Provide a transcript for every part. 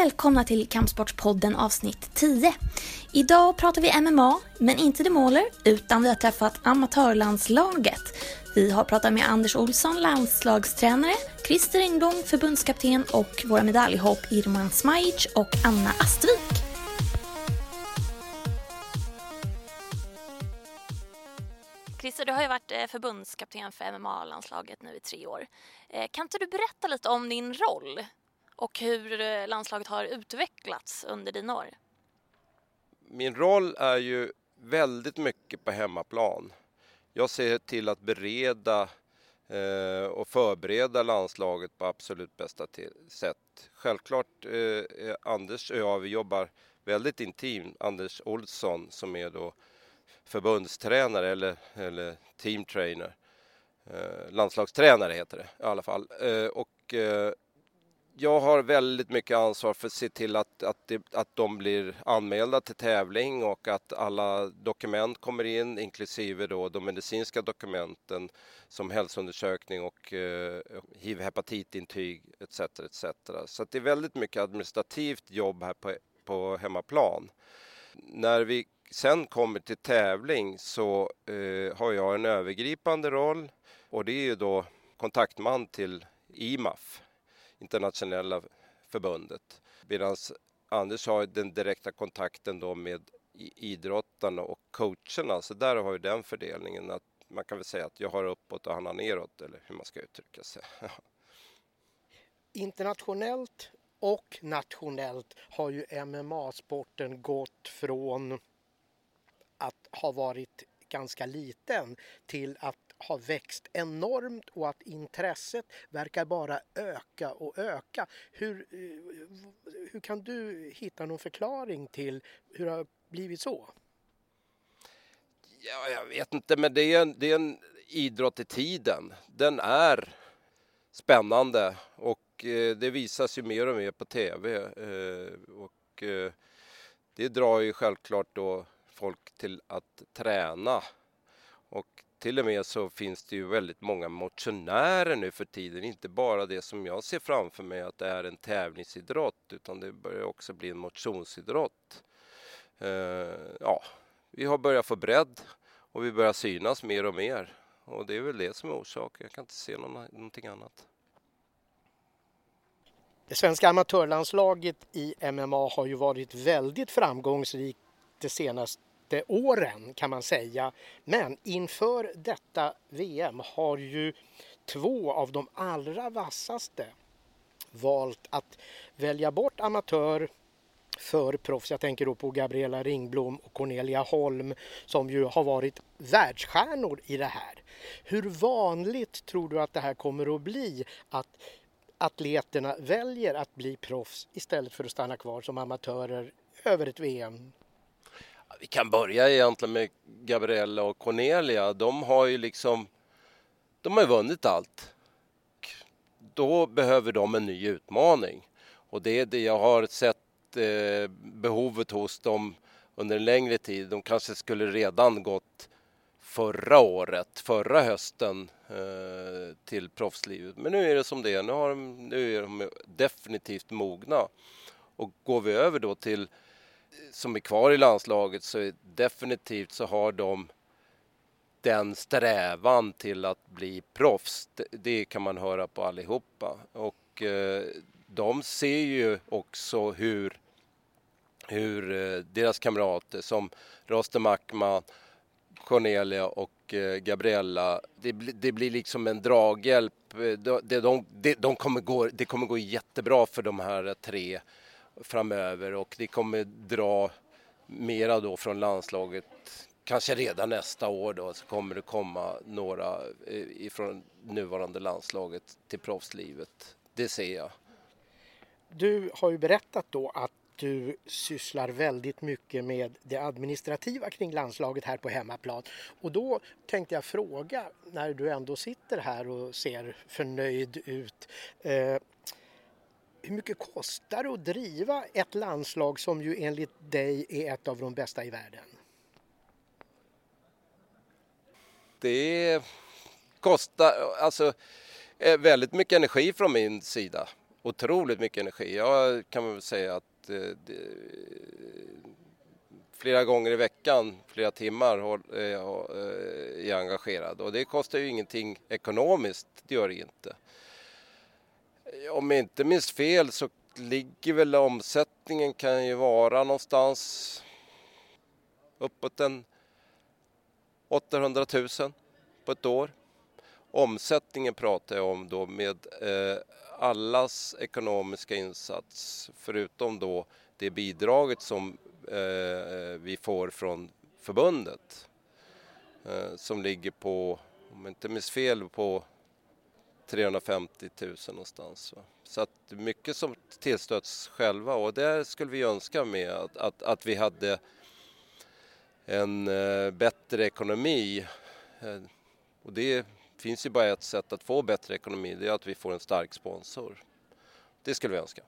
Välkomna till Kampsportspodden avsnitt 10. Idag pratar vi MMA, men inte demoler, utan vi har träffat amatörlandslaget. Vi har pratat med Anders Olsson, landslagstränare, Christer Engblom, förbundskapten och våra medaljhopp Irman Smajic och Anna Astvik. Christer, du har ju varit eh, förbundskapten för MMA-landslaget nu i tre år. Eh, kan inte du berätta lite om din roll och hur eh, landslaget har utvecklats under dina år? Min roll är ju väldigt mycket på hemmaplan. Jag ser till att bereda eh, och förbereda landslaget på absolut bästa sätt. Självklart eh, Anders och jag, vi jobbar väldigt intimt. Anders Olsson som är då förbundstränare eller, eller teamtrainer. Eh, landslagstränare heter det i alla fall. Eh, och eh, jag har väldigt mycket ansvar för att se till att, att, det, att de blir anmälda till tävling och att alla dokument kommer in, inklusive då de medicinska dokumenten som hälsoundersökning och eh, hiv-hepatitintyg etc. etc. Så det är väldigt mycket administrativt jobb här på, på hemmaplan. När vi sen kommer till tävling så eh, har jag en övergripande roll och det är ju då kontaktman till IMAF internationella förbundet. Medan Anders har den direkta kontakten då med idrottarna och coacherna. Så där har ju den fördelningen att man kan väl säga att jag har uppåt och han har neråt eller hur man ska uttrycka sig. Internationellt och nationellt har ju MMA-sporten gått från att ha varit ganska liten till att har växt enormt och att intresset verkar bara öka och öka. Hur, eh, hur kan du hitta någon förklaring till hur det har blivit så? Ja, jag vet inte, men det är, en, det är en idrott i tiden. Den är spännande och eh, det visas ju mer och mer på tv. Eh, och det drar ju självklart då folk till att träna. Och till och med så finns det ju väldigt många motionärer nu för tiden. Inte bara det som jag ser framför mig att det är en tävlingsidrott utan det börjar också bli en motionsidrott. Eh, ja, vi har börjat få bredd och vi börjar synas mer och mer. Och det är väl det som är orsaken. Jag kan inte se någon, någonting annat. Det svenska amatörlandslaget i MMA har ju varit väldigt framgångsrikt det senaste senaste åren kan man säga. Men inför detta VM har ju två av de allra vassaste valt att välja bort amatör för proffs. Jag tänker då på Gabriella Ringblom och Cornelia Holm som ju har varit världsstjärnor i det här. Hur vanligt tror du att det här kommer att bli att atleterna väljer att bli proffs istället för att stanna kvar som amatörer över ett VM vi kan börja egentligen med Gabriella och Cornelia. De har ju liksom, de har vunnit allt. Då behöver de en ny utmaning. Och det är det jag har sett eh, behovet hos dem under en längre tid. De kanske skulle redan gått förra året, förra hösten eh, till proffslivet. Men nu är det som det är. Nu, har de, nu är de definitivt mogna. Och går vi över då till som är kvar i landslaget så definitivt så har de den strävan till att bli proffs. Det kan man höra på allihopa. Och eh, de ser ju också hur, hur eh, deras kamrater som Roster Akman, Cornelia och eh, Gabriella, det, det, blir liksom en draghjälp. Eh, de, de, de, de kommer gå, det kommer gå jättebra för de här tre framöver och det kommer dra mera då från landslaget. Kanske redan nästa år då så kommer det komma några eh, ifrån nuvarande landslaget till proffslivet. Det ser jag. Du har ju berättat då att du sysslar väldigt mycket med det administrativa kring landslaget här på hemmaplan. Och då tänkte jag fråga, när du ändå sitter här och ser förnöjd ut. Eh, hur mycket kostar det att driva ett landslag som ju enligt dig är ett av de bästa i världen? Det kostar alltså väldigt mycket energi från min sida. otroligt mycket energi. Jag kan väl säga att eh, det, flera gånger i veckan, flera timmar, eh, eh, är jag engagerad. Och det kostar ju ingenting ekonomiskt, det gör det inte. Om jag inte minns fel så ligger väl omsättningen kan ju vara någonstans uppåt en 800 000 på ett år. Omsättningen pratar jag om då med eh, allas ekonomiska insats förutom då det bidraget som eh, vi får från förbundet eh, som ligger på, om jag inte minns fel, på 350 000 någonstans. Va? Så att mycket som tillstöts själva och det skulle vi önska med att, att, att vi hade en eh, bättre ekonomi. Eh, och det finns ju bara ett sätt att få bättre ekonomi, det är att vi får en stark sponsor. Det skulle vi önska.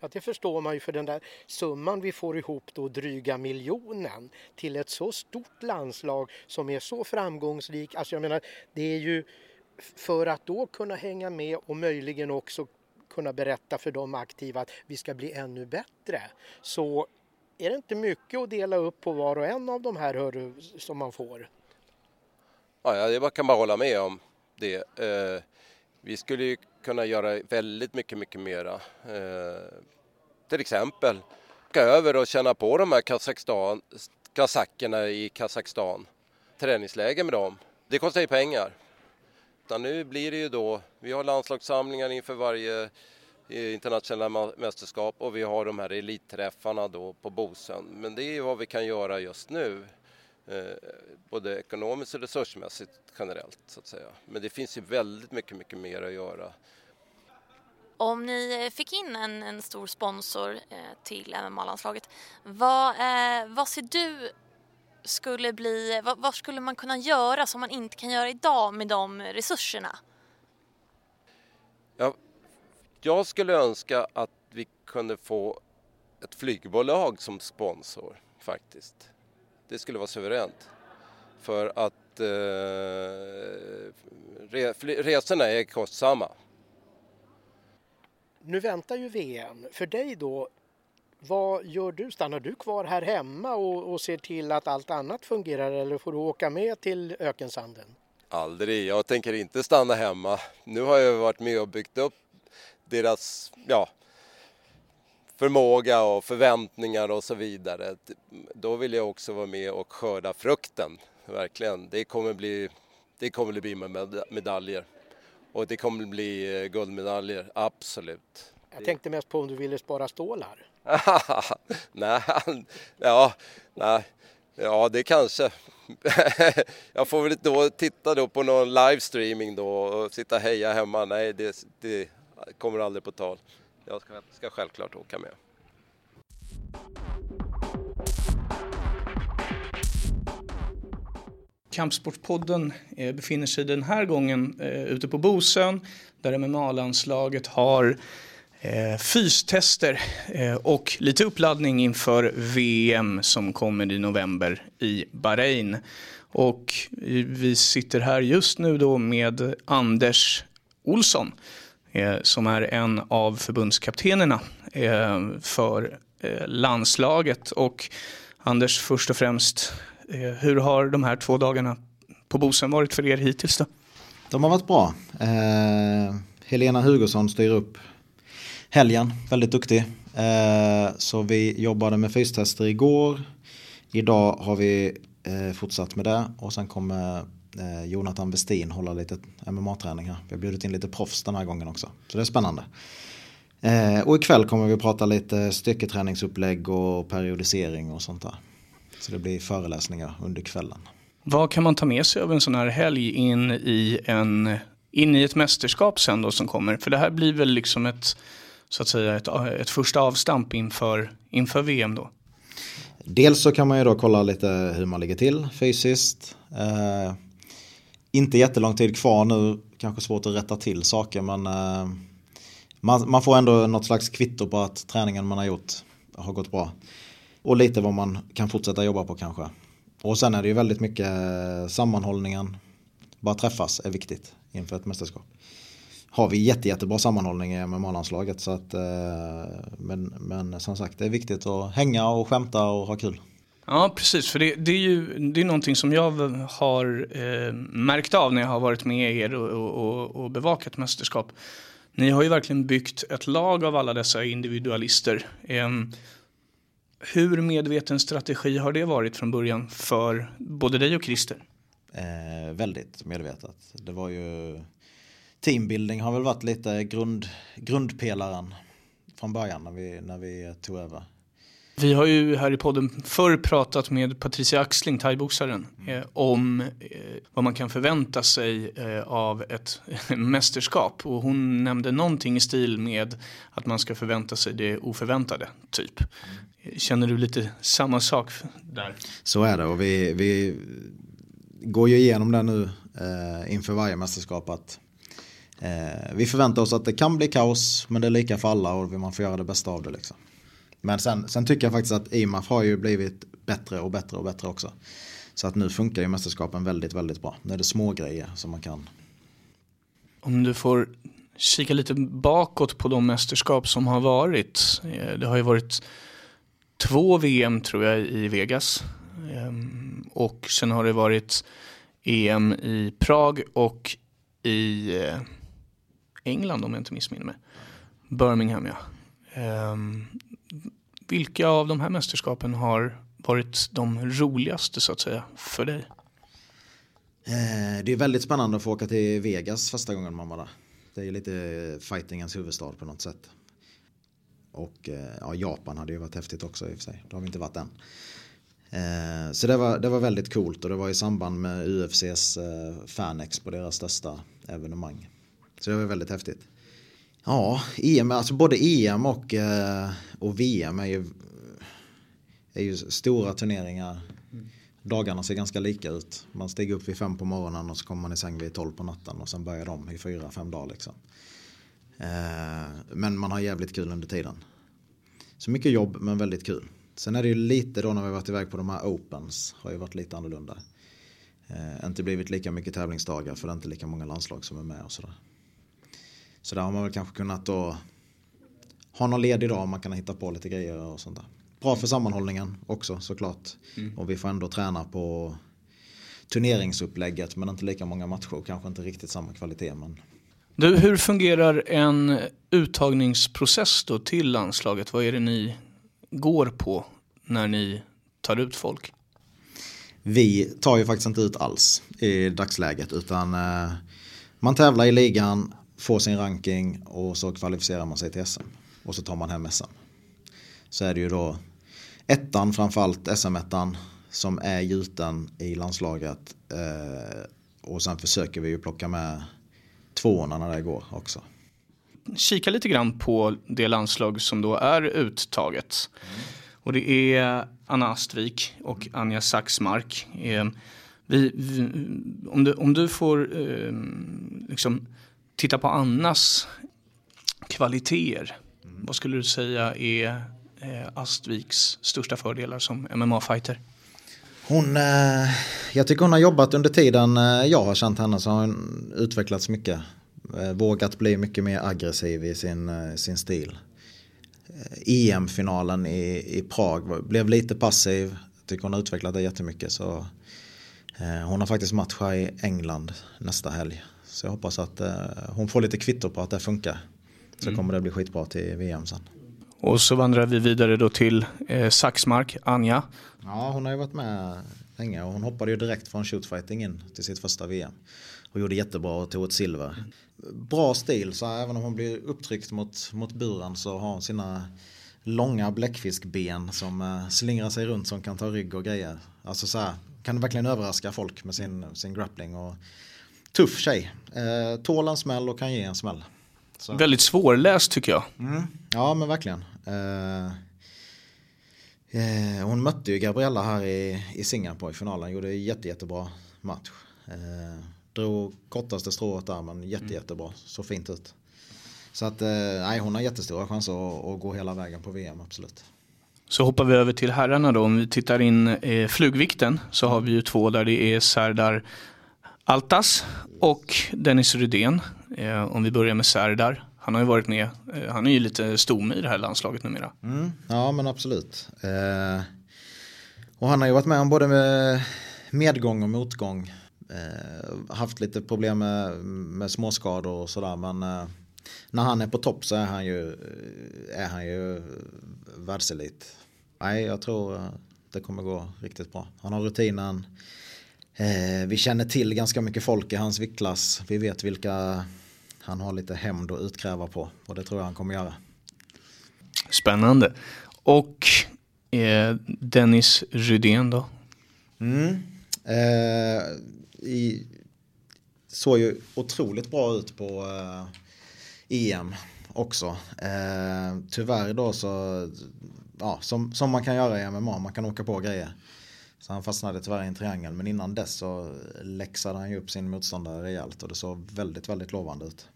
Ja, det förstår man ju för den där summan vi får ihop då, dryga miljonen, till ett så stort landslag som är så framgångsrikt. Alltså jag menar, det är ju för att då kunna hänga med och möjligen också kunna berätta för de aktiva att vi ska bli ännu bättre. Så är det inte mycket att dela upp på var och en av de här hörru, som man får? Ja, jag kan bara hålla med om det. Eh, vi skulle ju kunna göra väldigt mycket, mycket mera. Eh, till exempel åka över och känna på de här Kazakstan, kazackerna i Kazakstan. Träningsläger med dem. Det kostar ju pengar. Utan nu blir det ju då, vi har landslagssamlingar inför varje eh, internationella mästerskap och vi har de här elitträffarna då på Bosön. Men det är vad vi kan göra just nu. Eh, både ekonomiskt och resursmässigt generellt så att säga. Men det finns ju väldigt mycket, mycket mer att göra. Om ni eh, fick in en, en stor sponsor till MMA-landslaget, vad, eh, vad ser du skulle bli, vad, vad, skulle man kunna göra som man inte kan göra idag med de resurserna? Ja, jag skulle önska att vi kunde få ett flygbolag som sponsor faktiskt. Det skulle vara suveränt. För att eh, resorna är kostsamma. Nu väntar ju VM. För dig då, vad gör du? Stannar du kvar här hemma och, och ser till att allt annat fungerar eller får du åka med till ökensanden? Aldrig, jag tänker inte stanna hemma. Nu har jag varit med och byggt upp deras ja, förmåga och förväntningar och så vidare. Då vill jag också vara med och skörda frukten, verkligen. Det kommer bli, det kommer bli med medaljer. Och det kommer bli eh, guldmedaljer, absolut. Jag tänkte mest på om du ville spara stålar. nej, ja, nej, ja det kanske. jag får väl då titta då på någon livestreaming då och sitta och heja hemma. Nej, det, det kommer aldrig på tal. Jag ska, ska självklart åka med. Kampsportspodden eh, befinner sig den här gången eh, ute på Bosön där MMA-landslaget har eh, fystester eh, och lite uppladdning inför VM som kommer i november i Bahrain. Och vi sitter här just nu då med Anders Olsson eh, som är en av förbundskaptenerna eh, för landslaget. Och Anders, först och främst, hur har de här två dagarna på Bosön varit för er hittills då? De har varit bra. Eh, Helena Hugosson styr upp helgen, väldigt duktig. Eh, så vi jobbade med fystester igår. Idag har vi eh, fortsatt med det och sen kommer eh, Jonathan Westin hålla lite MMA-träning här. Vi har bjudit in lite proffs den här gången också. Så det är spännande. Och ikväll kommer vi prata lite styrketräningsupplägg och periodisering och sånt där. Så det blir föreläsningar under kvällen. Vad kan man ta med sig av en sån här helg in i, en, in i ett mästerskap sen då som kommer? För det här blir väl liksom ett, så att säga, ett, ett första avstamp inför, inför VM då? Dels så kan man ju då kolla lite hur man ligger till fysiskt. Eh, inte jättelång tid kvar nu, kanske svårt att rätta till saker men eh, man, man, får ändå något slags kvitto på att träningen man har gjort har gått bra. Och lite vad man kan fortsätta jobba på kanske. Och sen är det ju väldigt mycket eh, sammanhållningen. Bara träffas är viktigt inför ett mästerskap har vi jätte, jättebra sammanhållning i MMA-landslaget. Så att, eh, men, men som sagt, det är viktigt att hänga och skämta och ha kul. Ja, precis. För det, det, är ju det är någonting som jag har eh, märkt av när jag har varit med er och, och, och, bevakat mästerskap. Ni har ju verkligen byggt ett lag av alla dessa individualister. Eh, hur medveten strategi har det varit från början för både dig och Christer? Eh, väldigt medvetet. Det var ju teambuilding har väl varit lite grund, grundpelaren från början när vi, när vi tog över. Vi har ju här i podden förr pratat med Patricia Axling, thaiboxaren, mm. eh, om eh, vad man kan förvänta sig eh, av ett mästerskap. Och hon nämnde någonting i stil med att man ska förvänta sig det oförväntade, typ. Mm. Känner du lite samma sak där? Så är det och vi, vi går ju igenom det nu eh, inför varje mästerskap att eh, vi förväntar oss att det kan bli kaos men det är lika för alla och man får göra det bästa av det. Liksom. Men sen, sen tycker jag faktiskt att IMAF har ju blivit bättre och bättre och bättre också. Så att nu funkar ju mästerskapen väldigt, väldigt bra. Nu är det små grejer som man kan. Om du får kika lite bakåt på de mästerskap som har varit. Eh, det har ju varit två VM tror jag i Vegas. Ehm, och sen har det varit EM i Prag och i eh, England om jag inte missminner mig. Birmingham ja. Um, vilka av de här mästerskapen har varit de roligaste så att säga för dig? Eh, det är väldigt spännande att få åka till Vegas första gången man var där. Det är lite eh, fightingens huvudstad på något sätt. Och eh, ja, Japan hade ju varit häftigt också i och för sig. Det har vi inte varit än. Så det var, det var väldigt coolt och det var i samband med UFCs Fanex på deras största evenemang. Så det var väldigt häftigt. Ja, EM, alltså både EM och, eh, och VM är ju, är ju stora turneringar. Dagarna ser ganska lika ut. Man stiger upp vid fem på morgonen och så kommer man i säng vid tolv på natten och sen börjar de i fyra, fem dagar liksom. Eh, men man har jävligt kul under tiden. Så mycket jobb men väldigt kul. Sen är det ju lite då när vi varit iväg på de här opens har ju varit lite annorlunda. Eh, inte blivit lika mycket tävlingsdagar för det är inte lika många landslag som är med och sådär. Så där har man väl kanske kunnat då ha någon ledig dag man kan hitta på lite grejer och sånt där. Bra för sammanhållningen också såklart. Mm. Och vi får ändå träna på turneringsupplägget men inte lika många matcher. Kanske inte riktigt samma kvalitet. Men... Du, hur fungerar en uttagningsprocess då till landslaget? Vad är det ni går på när ni tar ut folk? Vi tar ju faktiskt inte ut alls i dagsläget utan eh, man tävlar i ligan får sin ranking och så kvalificerar man sig till SM. Och så tar man hem SM. Så är det ju då ettan framförallt, SM-ettan, som är gjuten i landslaget. Eh, och sen försöker vi ju plocka med tvåorna när det går också. Kika lite grann på det landslag som då är uttaget. Mm. Och det är Anna Astvik och Anja Saxmark. Eh, vi, vi, om, du, om du får eh, liksom titta på Annas kvaliteter. Mm. Vad skulle du säga är eh, Astviks största fördelar som MMA-fighter? Hon, eh, jag tycker hon har jobbat under tiden eh, jag har känt henne så har hon utvecklats mycket. Eh, vågat bli mycket mer aggressiv i sin, eh, sin stil. Eh, EM-finalen i, i Prag blev lite passiv. Jag tycker hon har utvecklat det jättemycket. Så, eh, hon har faktiskt match i England nästa helg. Så jag hoppas att eh, hon får lite kvitto på att det funkar. Så mm. kommer det bli skitbra till VM sen. Och så vandrar vi vidare då till eh, Saxmark, Anja. Ja, hon har ju varit med länge och hon hoppade ju direkt från shootfighting in till sitt första VM. Och gjorde jättebra och tog ett silver. Bra stil, så även om hon blir upptryckt mot, mot buren så har hon sina långa bläckfiskben som eh, slingrar sig runt som kan ta rygg och grejer. Alltså så här, kan verkligen överraska folk med sin, sin grappling. Och tuff tjej. Eh, tål en smäll och kan ge en smäll. Så. Väldigt svårläst tycker jag. Mm. Ja men verkligen. Eh, eh, hon mötte ju Gabriella här i, i Singapore i finalen. Gjorde jätte, jättebra match. Eh, drog kortaste strået där men jätte, mm. jättebra. Så fint ut. Så att eh, nej, hon har jättestora chanser att, att gå hela vägen på VM absolut. Så hoppar vi över till herrarna då. Om vi tittar in eh, flugvikten så har vi ju två där det är Serdar Altas och Dennis Rydén. Eh, om vi börjar med Serdar. Han har ju varit med, eh, han är ju lite stomme i det här landslaget numera. Mm, ja men absolut. Eh, och han har ju varit med om både med medgång och motgång. Eh, haft lite problem med, med småskador och sådär men eh, när han är på topp så är han ju, eh, är han ju världselit. Nej, jag tror eh, det kommer gå riktigt bra. Han har rutinen. Eh, vi känner till ganska mycket folk i hans viktklass. Vi vet vilka han har lite hämnd att utkräva på och det tror jag han kommer göra. Spännande. Och eh, Dennis Rydén då? Mm. Eh, i, såg ju otroligt bra ut på eh, EM också. Eh, tyvärr då så, ja, som, som man kan göra i MMA, man kan åka på grejer. Så han fastnade tyvärr i en triangel, men innan dess så läxade han ju upp sin motståndare rejält och det såg väldigt, väldigt lovande ut.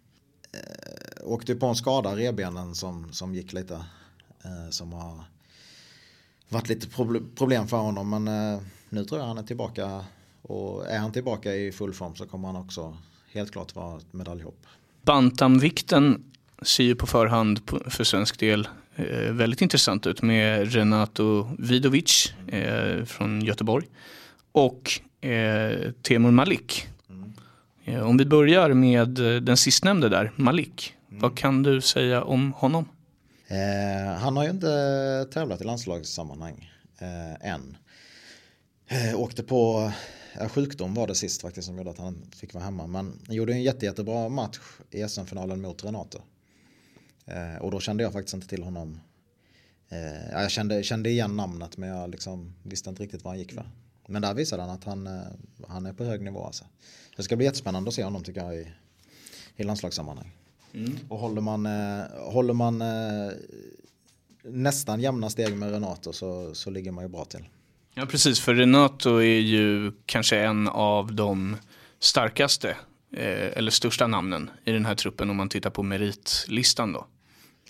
Eh, åkte på en skada rebenen som, som gick lite, eh, som har varit lite problem för honom, men eh, nu tror jag han är tillbaka och är han tillbaka i full form så kommer han också helt klart vara ett medaljhopp. Bantamvikten ser ju på förhand för svensk del väldigt intressant ut med Renato Vidovic eh, från Göteborg och eh, Temur Malik. Mm. Eh, om vi börjar med eh, den sistnämnde där, Malik. Mm. Vad kan du säga om honom? Eh, han har ju inte tävlat i landslagssammanhang än. åkte på Ja, sjukdom var det sist faktiskt som gjorde att han fick vara hemma. Men gjorde en jätte, jättebra match i SM-finalen mot Renato. Eh, och då kände jag faktiskt inte till honom. Eh, jag kände, kände igen namnet men jag liksom visste inte riktigt vad han gick för. Men där visade han att han, eh, han är på hög nivå. Alltså. Det ska bli jättespännande att se honom tycker jag i, i landslagssammanhang. Mm. Och håller man, håller man nästan jämna steg med Renato så, så ligger man ju bra till. Ja precis, för Renato är ju kanske en av de starkaste eh, eller största namnen i den här truppen om man tittar på meritlistan då.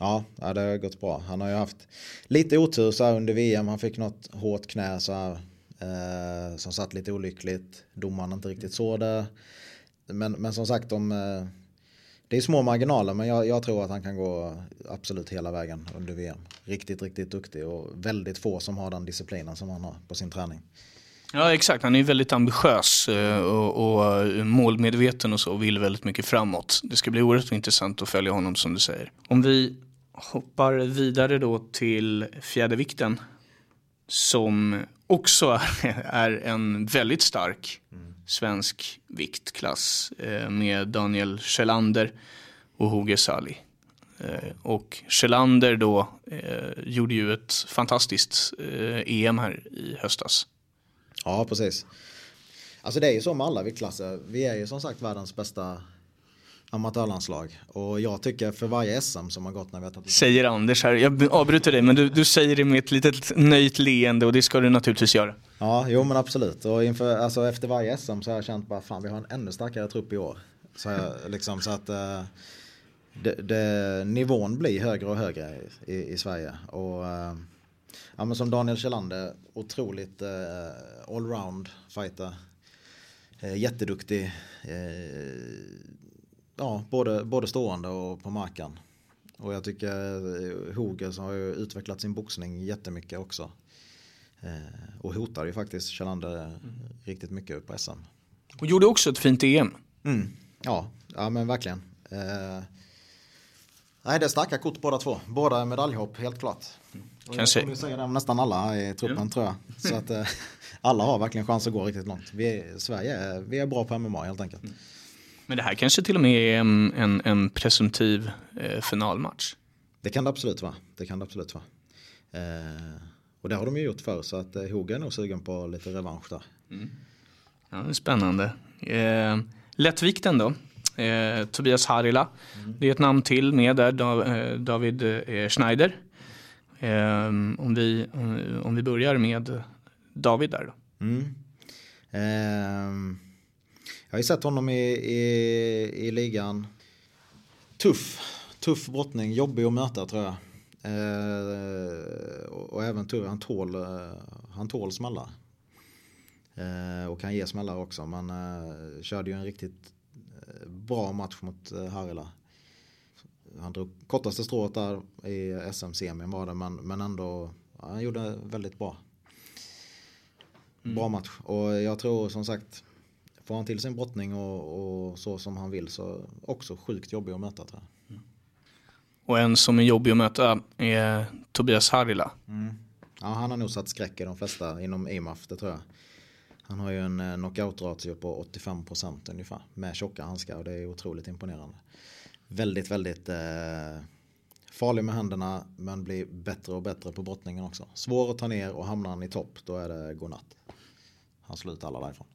Ja, det har gått bra. Han har ju haft lite otur så här under VM. Han fick något hårt knä så här, eh, som satt lite olyckligt. Domaren inte riktigt såg det. Men, men som sagt, de, eh, det är små marginaler men jag, jag, tror att han kan gå absolut hela vägen under VM. Riktigt, riktigt duktig och väldigt få som har den disciplinen som han har på sin träning. Ja exakt, han är väldigt ambitiös eh, och, och eh, målmedveten och så och vill väldigt mycket framåt. Det ska bli oerhört intressant att följa honom som du säger. Om vi hoppar vidare då till fjädervikten som också är en väldigt stark svensk viktklass eh, med Daniel Kjellander och Hoge Sali. Eh, och Kjellander då eh, gjorde ju ett fantastiskt eh, EM här i höstas. Ja, precis. Alltså det är ju så med alla viktklasser. Vi är ju som sagt världens bästa amatörlandslag. Och jag tycker för varje SM som har gått när vi har tagit Säger Anders här, jag avbryter dig men du, du säger det med ett litet nöjt leende och det ska du naturligtvis göra. Ja, jo men absolut. Och inför, alltså, efter varje SM så har jag känt bara fan vi har en ännu starkare trupp i år. Så, jag, liksom, så att uh, det, det, nivån blir högre och högre i, i Sverige. Och uh, ja, men som Daniel Kjellander, otroligt uh, allround fighter. Uh, jätteduktig. Ja, både, både stående och på marken. Och jag tycker Hoger har ju utvecklat sin boxning jättemycket också. Eh, och hotade ju faktiskt Kjellander mm. riktigt mycket upp på SM. Och gjorde också ett fint EM. Mm. Ja, ja men verkligen. Eh, nej, det är starka kort båda två. Båda är medaljhopp, helt klart. Mm. Kanske. Jag kommer säga det om nästan alla i truppen ja. tror jag. Så att eh, alla har verkligen chans att gå riktigt långt. Vi är, Sverige är, vi är bra på MMA helt enkelt. Mm. Men det här kanske till och med är en, en, en presumtiv eh, finalmatch? Det kan det absolut vara. Det kan det absolut vara. Eh, och det har de ju gjort förr så att eh, Hoga är nog sugen på lite revansch där. Mm. Ja, det är spännande. Eh, lättvikten då? Eh, Tobias Harila. Mm. Det är ett namn till med där, eh, David eh, Schneider. Eh, om, vi, om vi börjar med David där då. Mm. Jag har ju sett honom i, i, i ligan. Tuff, tuff brottning, jobbig att möta tror jag. Eh, och även tur, han tål, eh, han tål smällar. Eh, och kan ge smällar också. Men eh, körde ju en riktigt eh, bra match mot eh, Harila. Han drog kortaste strået där i SM-semin var det men, men ändå ja, han gjorde väldigt bra. Bra match och jag tror som sagt får han till sin brottning och, och så som han vill så också sjukt jobbig att möta tror jag. Och en som är jobbig att möta är Tobias Harila. Ja, han har nog satt skräck i de flesta inom IMAF, det tror jag. Han har ju en eh, knockout-ratio på 85% ungefär med tjocka handskar och det är otroligt imponerande. Väldigt, väldigt eh, farlig med händerna men blir bättre och bättre på brottningen också. Svår att ta ner och hamnar han i topp då är det godnatt. Han slår ut alla därifrån.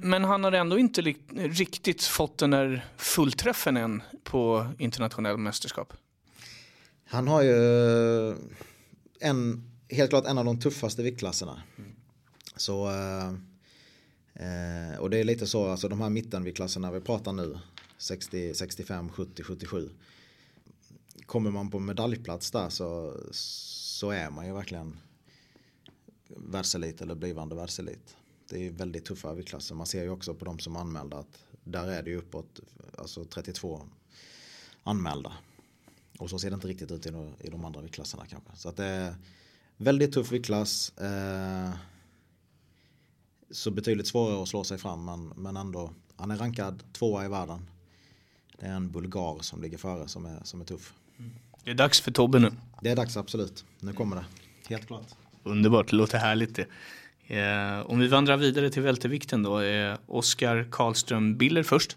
Men han har ändå inte riktigt fått den där fullträffen än på internationella mästerskap. Han har ju en, helt klart en av de tuffaste viktklasserna. Så, eh, eh, och det är lite så, alltså de här mittenviktklasserna vi pratar nu, 60, 65, 70, 77. Kommer man på medaljplats där så, så är man ju verkligen världselit eller blivande världselit. Det är väldigt tuffa viktklasser. Man ser ju också på de som är anmälda att där är det ju uppåt, alltså 32 anmälda. Och så ser det inte riktigt ut i de, i de andra viktklasserna kanske. Så att det är väldigt tuff viktklass. Eh, så betydligt svårare att slå sig fram men, men ändå. Han är rankad tvåa i världen. Det är en bulgar som ligger före som är, som är tuff. Det är dags för Tobbe nu. Det är dags absolut. Nu kommer det. Helt klart. Underbart, det låter härligt det. Eh, om vi vandrar vidare till vältevikten då. Eh, Oskar Karlström Biller först.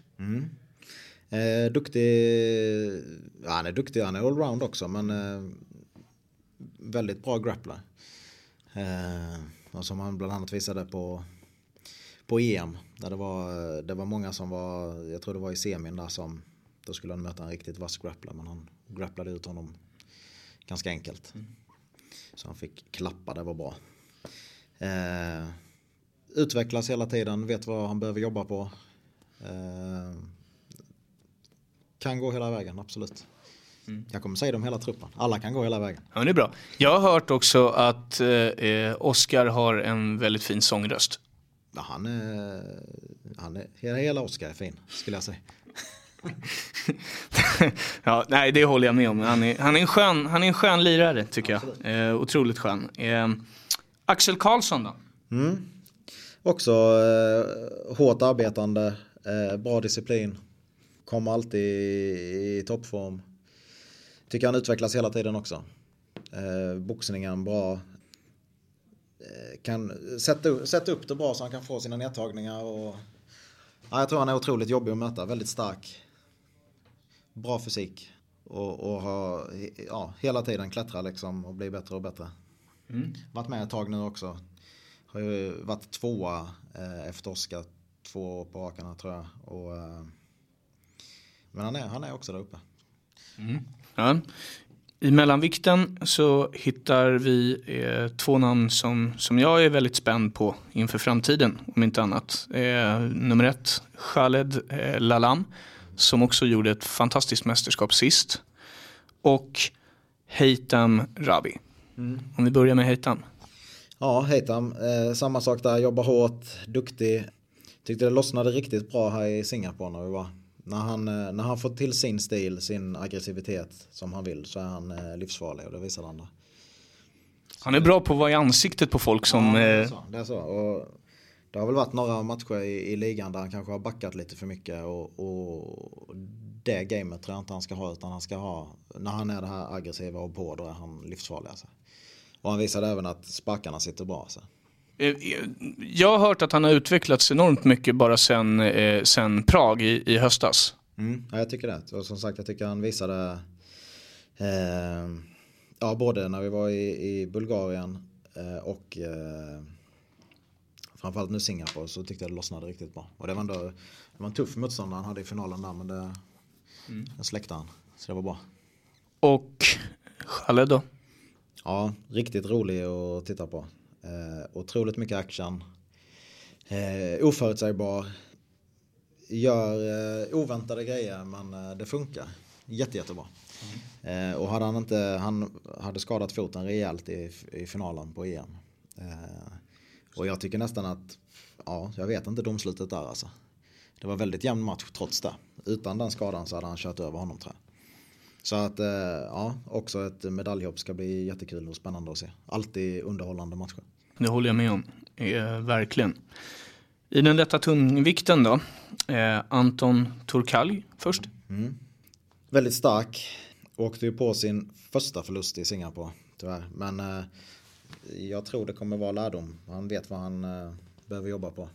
Eh, duktig. Ja, han är duktig. Han är allround också men eh, väldigt bra grappler. Eh, och som han bland annat visade på på EM. Där det var, det var många som var, jag tror det var i semin där som då skulle han möta en riktigt vass grappler men han grapplade ut honom ganska enkelt. Så han fick klappa, det var bra. Eh, utvecklas hela tiden, vet vad han behöver jobba på. Eh, kan gå hela vägen, absolut. Jag kommer säga det om hela truppen. Alla kan gå hela vägen. Ja, det är bra. Jag har hört också att eh, eh, Oskar har en väldigt fin sångröst. Ja, han är, han är, hela, Oskar är fin, skulle jag säga. ja, nej, det håller jag med om. Han är, han är, en, skön, han är en skön lirare tycker jag. Eh, otroligt skön. Eh, Axel Karlsson då? Mm. Också eh, hårt arbetande, eh, bra disciplin. Kommer alltid i, i toppform. Tycker han utvecklas hela tiden också. Eh, boxningen bra. Eh, kan sätta, upp- sätta upp det bra så han kan få sina nedtagningar. Och, ja, jag tror han är otroligt jobbig att möta. Väldigt stark. Bra fysik. Och, och ha, ja, hela tiden klättrar liksom och blir bättre och bättre. Varit med ett tag nu också. Har ju varit tvåa eh, efter Oskar två år på här, tror jag. Och, eh, men han är, han är också där uppe. Ja. I mellanvikten så hittar vi eh, två namn som, som jag är väldigt spänd på inför framtiden, om inte annat. Eh, nummer ett, Khaled eh, Lalam, som också gjorde ett fantastiskt mästerskap sist. Och Heitam Rabi. Om vi börjar med Heitam. Ja, Heitam. Eh, samma sak där. Jobbar hårt, duktig. Tyckte det lossnade riktigt bra här i Singapore när vi var. När han, eh, när han får till sin stil, sin aggressivitet som han vill så är han eh, livsfarlig och det visar han där. Han är bra på att vara i ansiktet på folk som... Ja, det, är eh, så, det är så. Och det har väl varit några matcher i, i ligan där han kanske har backat lite för mycket och, och det gamet tror jag inte han ska ha utan han ska ha, när han är det här aggressiva och på då är han livsfarlig alltså. Och han visade även att sparkarna sitter bra alltså. Eh, eh, Jag har hört att han har utvecklats enormt mycket bara sen, eh, sen Prag i, i höstas. Mm, ja, jag tycker det. Och som sagt, jag tycker han visade eh, ja, både när vi var i, i Bulgarien eh, och eh, framförallt nu Singapore så tyckte jag det lossnade riktigt bra. Och det var ändå det var en tuff motståndare han hade i finalen där men det den släckte han. Så det var bra. Och Khaled då? Ja, riktigt rolig att titta på. Eh, otroligt mycket action. Eh, oförutsägbar. Gör eh, oväntade grejer men eh, det funkar. Jätte, jättebra. Eh, och hade han inte, han hade skadat foten rejält i, i finalen på EM. Eh, Och jag tycker nästan att, ja, jag vet inte domslutet där alltså. Det var väldigt jämn match trots det. Utan den skadan så hade han kört över honom tror jag. Så att, eh, ja, också ett medaljhopp ska bli jättekul och spännande att se. Alltid underhållande matcher. Det håller jag med om, eh, verkligen. I den lätta tungvikten då, eh, Anton Turkalj först. Mm. Väldigt stark. Åkte ju på sin första förlust i Singapore tyvärr. Men eh, jag tror det kommer vara lärdom. Han vet vad han eh, behöver jobba på.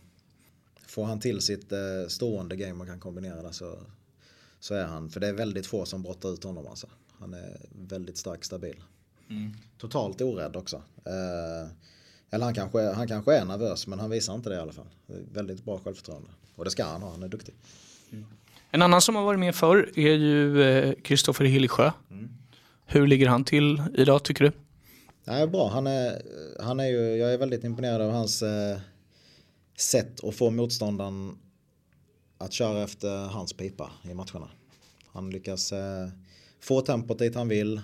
Får han till sitt eh, stående game och kan kombinera det så, så är han. För det är väldigt få som brottar ut honom alltså. Han är väldigt stark, stabil. Mm. Totalt orädd också. Eh, eller han kanske, han kanske är nervös men han visar inte det i alla fall. Väldigt bra självförtroende. Och det ska han ha, han är duktig. Mm. En annan som har varit med förr är ju Kristoffer eh, Hillsjö. Mm. Hur ligger han till idag tycker du? Ja, bra, han är, han är ju, jag är väldigt imponerad av hans eh, sätt att få motståndaren att köra efter hans pipa i matcherna. Han lyckas eh, få tempot dit han vill,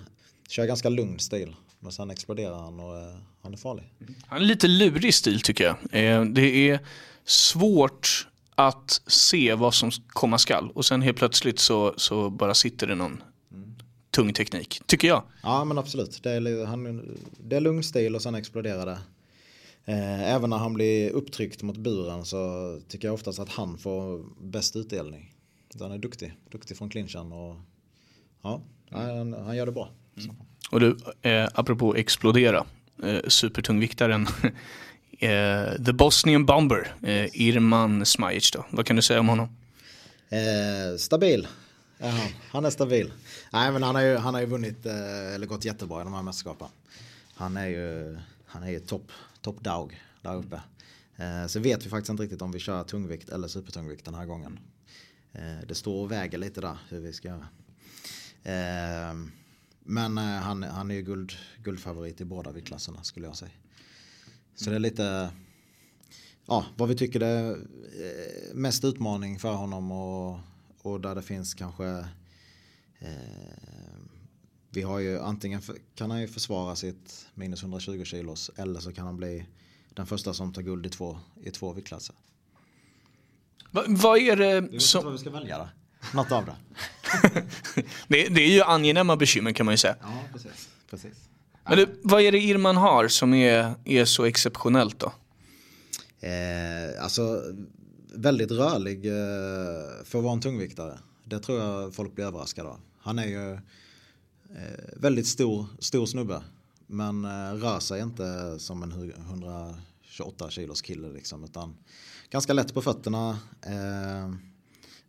kör ganska lugn stil. Men sen exploderar han och eh, han är farlig. Han är lite lurig stil tycker jag. Eh, det är svårt att se vad som komma skall och sen helt plötsligt så, så bara sitter det någon mm. tung teknik, tycker jag. Ja men absolut, det är, han, det är lugn stil och sen exploderar det. Eh, även när han blir upptryckt mot buren så tycker jag oftast att han får bäst utdelning. Han är duktig, duktig från clinchen och ja, han, han gör det bra. Mm. Och du, eh, apropå explodera, eh, supertungviktaren eh, The Bosnian Bomber, eh, Irman Smajic då. Vad kan du säga om honom? Eh, stabil. Aha, han är stabil. Nej men han har ju, han har ju vunnit, eh, eller gått jättebra i de här mästerskapen. Han är ju, han är ju topp top dog där uppe. Eh, så vet vi faktiskt inte riktigt om vi kör tungvikt eller supertungvikt den här gången. Eh, det står och väger lite där hur vi ska göra. Eh, men eh, han, han är ju guld, guldfavorit i båda viktklasserna skulle jag säga. Så det är lite ja, vad vi tycker det är eh, mest utmaning för honom och, och där det finns kanske eh, vi har ju antingen kan han ju försvara sitt minus 120 kilos eller så kan han bli den första som tar guld i två, i två viktklasser. Va, vad är det som... vet vad vi ska välja då? Något av det. det, det är ju angenäma bekymmer kan man ju säga. Ja, precis. precis. Men du, vad är det Irman har som är, är så exceptionellt då? Eh, alltså väldigt rörlig eh, för att vara en tungviktare. Det tror jag folk blir överraskade av. Han är ju eh, väldigt stor, stor snubbe. Men eh, rör sig inte som en 128 kilos kille liksom. Utan ganska lätt på fötterna. Eh,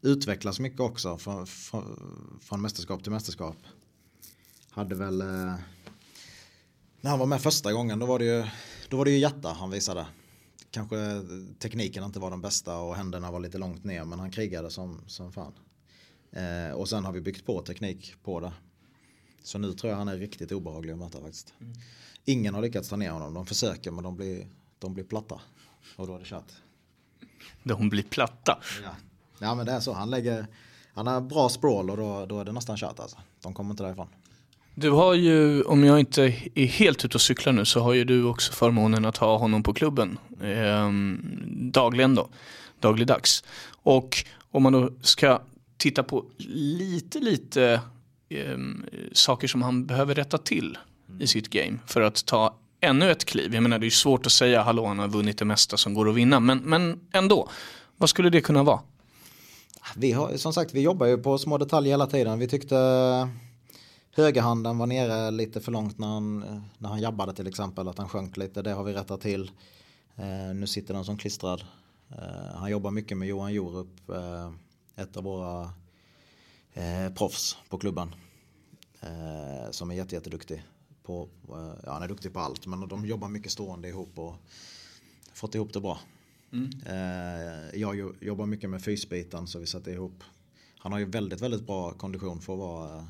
utvecklas mycket också från, från, från mästerskap till mästerskap. Hade väl eh, när han var med första gången då var det ju, då var det ju hjärta han visade. Kanske tekniken inte var den bästa och händerna var lite långt ner men han krigade som, som fan. Eh, och sen har vi byggt på teknik på det. Så nu tror jag han är riktigt obehaglig att möta faktiskt. Mm. Ingen har lyckats ta ner honom. De försöker men de blir, de blir platta. Och då är det kört. De blir platta? Ja. ja men det är så. Han lägger, han har bra sprawl och då, då är det nästan kört alltså. De kommer inte därifrån. Du har ju, om jag inte är helt ute och cyklar nu, så har ju du också förmånen att ha honom på klubben eh, dagligen då, dagligdags. Och om man då ska titta på lite, lite eh, saker som han behöver rätta till i sitt game för att ta ännu ett kliv. Jag menar det är svårt att säga hallå han har vunnit det mesta som går att vinna men, men ändå. Vad skulle det kunna vara? Vi har som sagt vi jobbar ju på små detaljer hela tiden. Vi tyckte högerhanden var nere lite för långt när han, när han jabbade till exempel. Att han sjönk lite. Det har vi rättat till. Eh, nu sitter den som klistrad. Eh, han jobbar mycket med Johan Jorup. Eh, ett av våra eh, proffs på klubben. Eh, som är jätte, jätteduktig. På, eh, ja, han är duktig på allt men de jobbar mycket stående ihop och fått ihop det bra. Mm. Eh, jag jobbar mycket med fysbiten så vi sätter ihop. Han har ju väldigt, väldigt bra kondition för att vara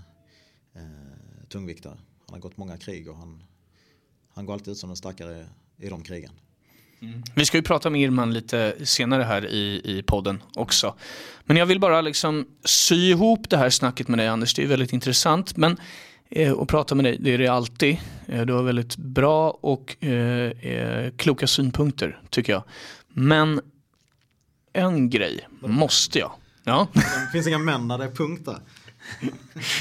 eh, tungviktare. Han har gått många krig och han, han går alltid ut som den starkare i de krigen. Mm. Vi ska ju prata med Irman lite senare här i, i podden också. Men jag vill bara liksom sy ihop det här snacket med dig Anders, det är väldigt intressant. Men eh, att prata med dig, det är det alltid. Eh, du har väldigt bra och eh, eh, kloka synpunkter tycker jag. Men en grej måste jag. Ja. Det finns inga män när det är punkt där.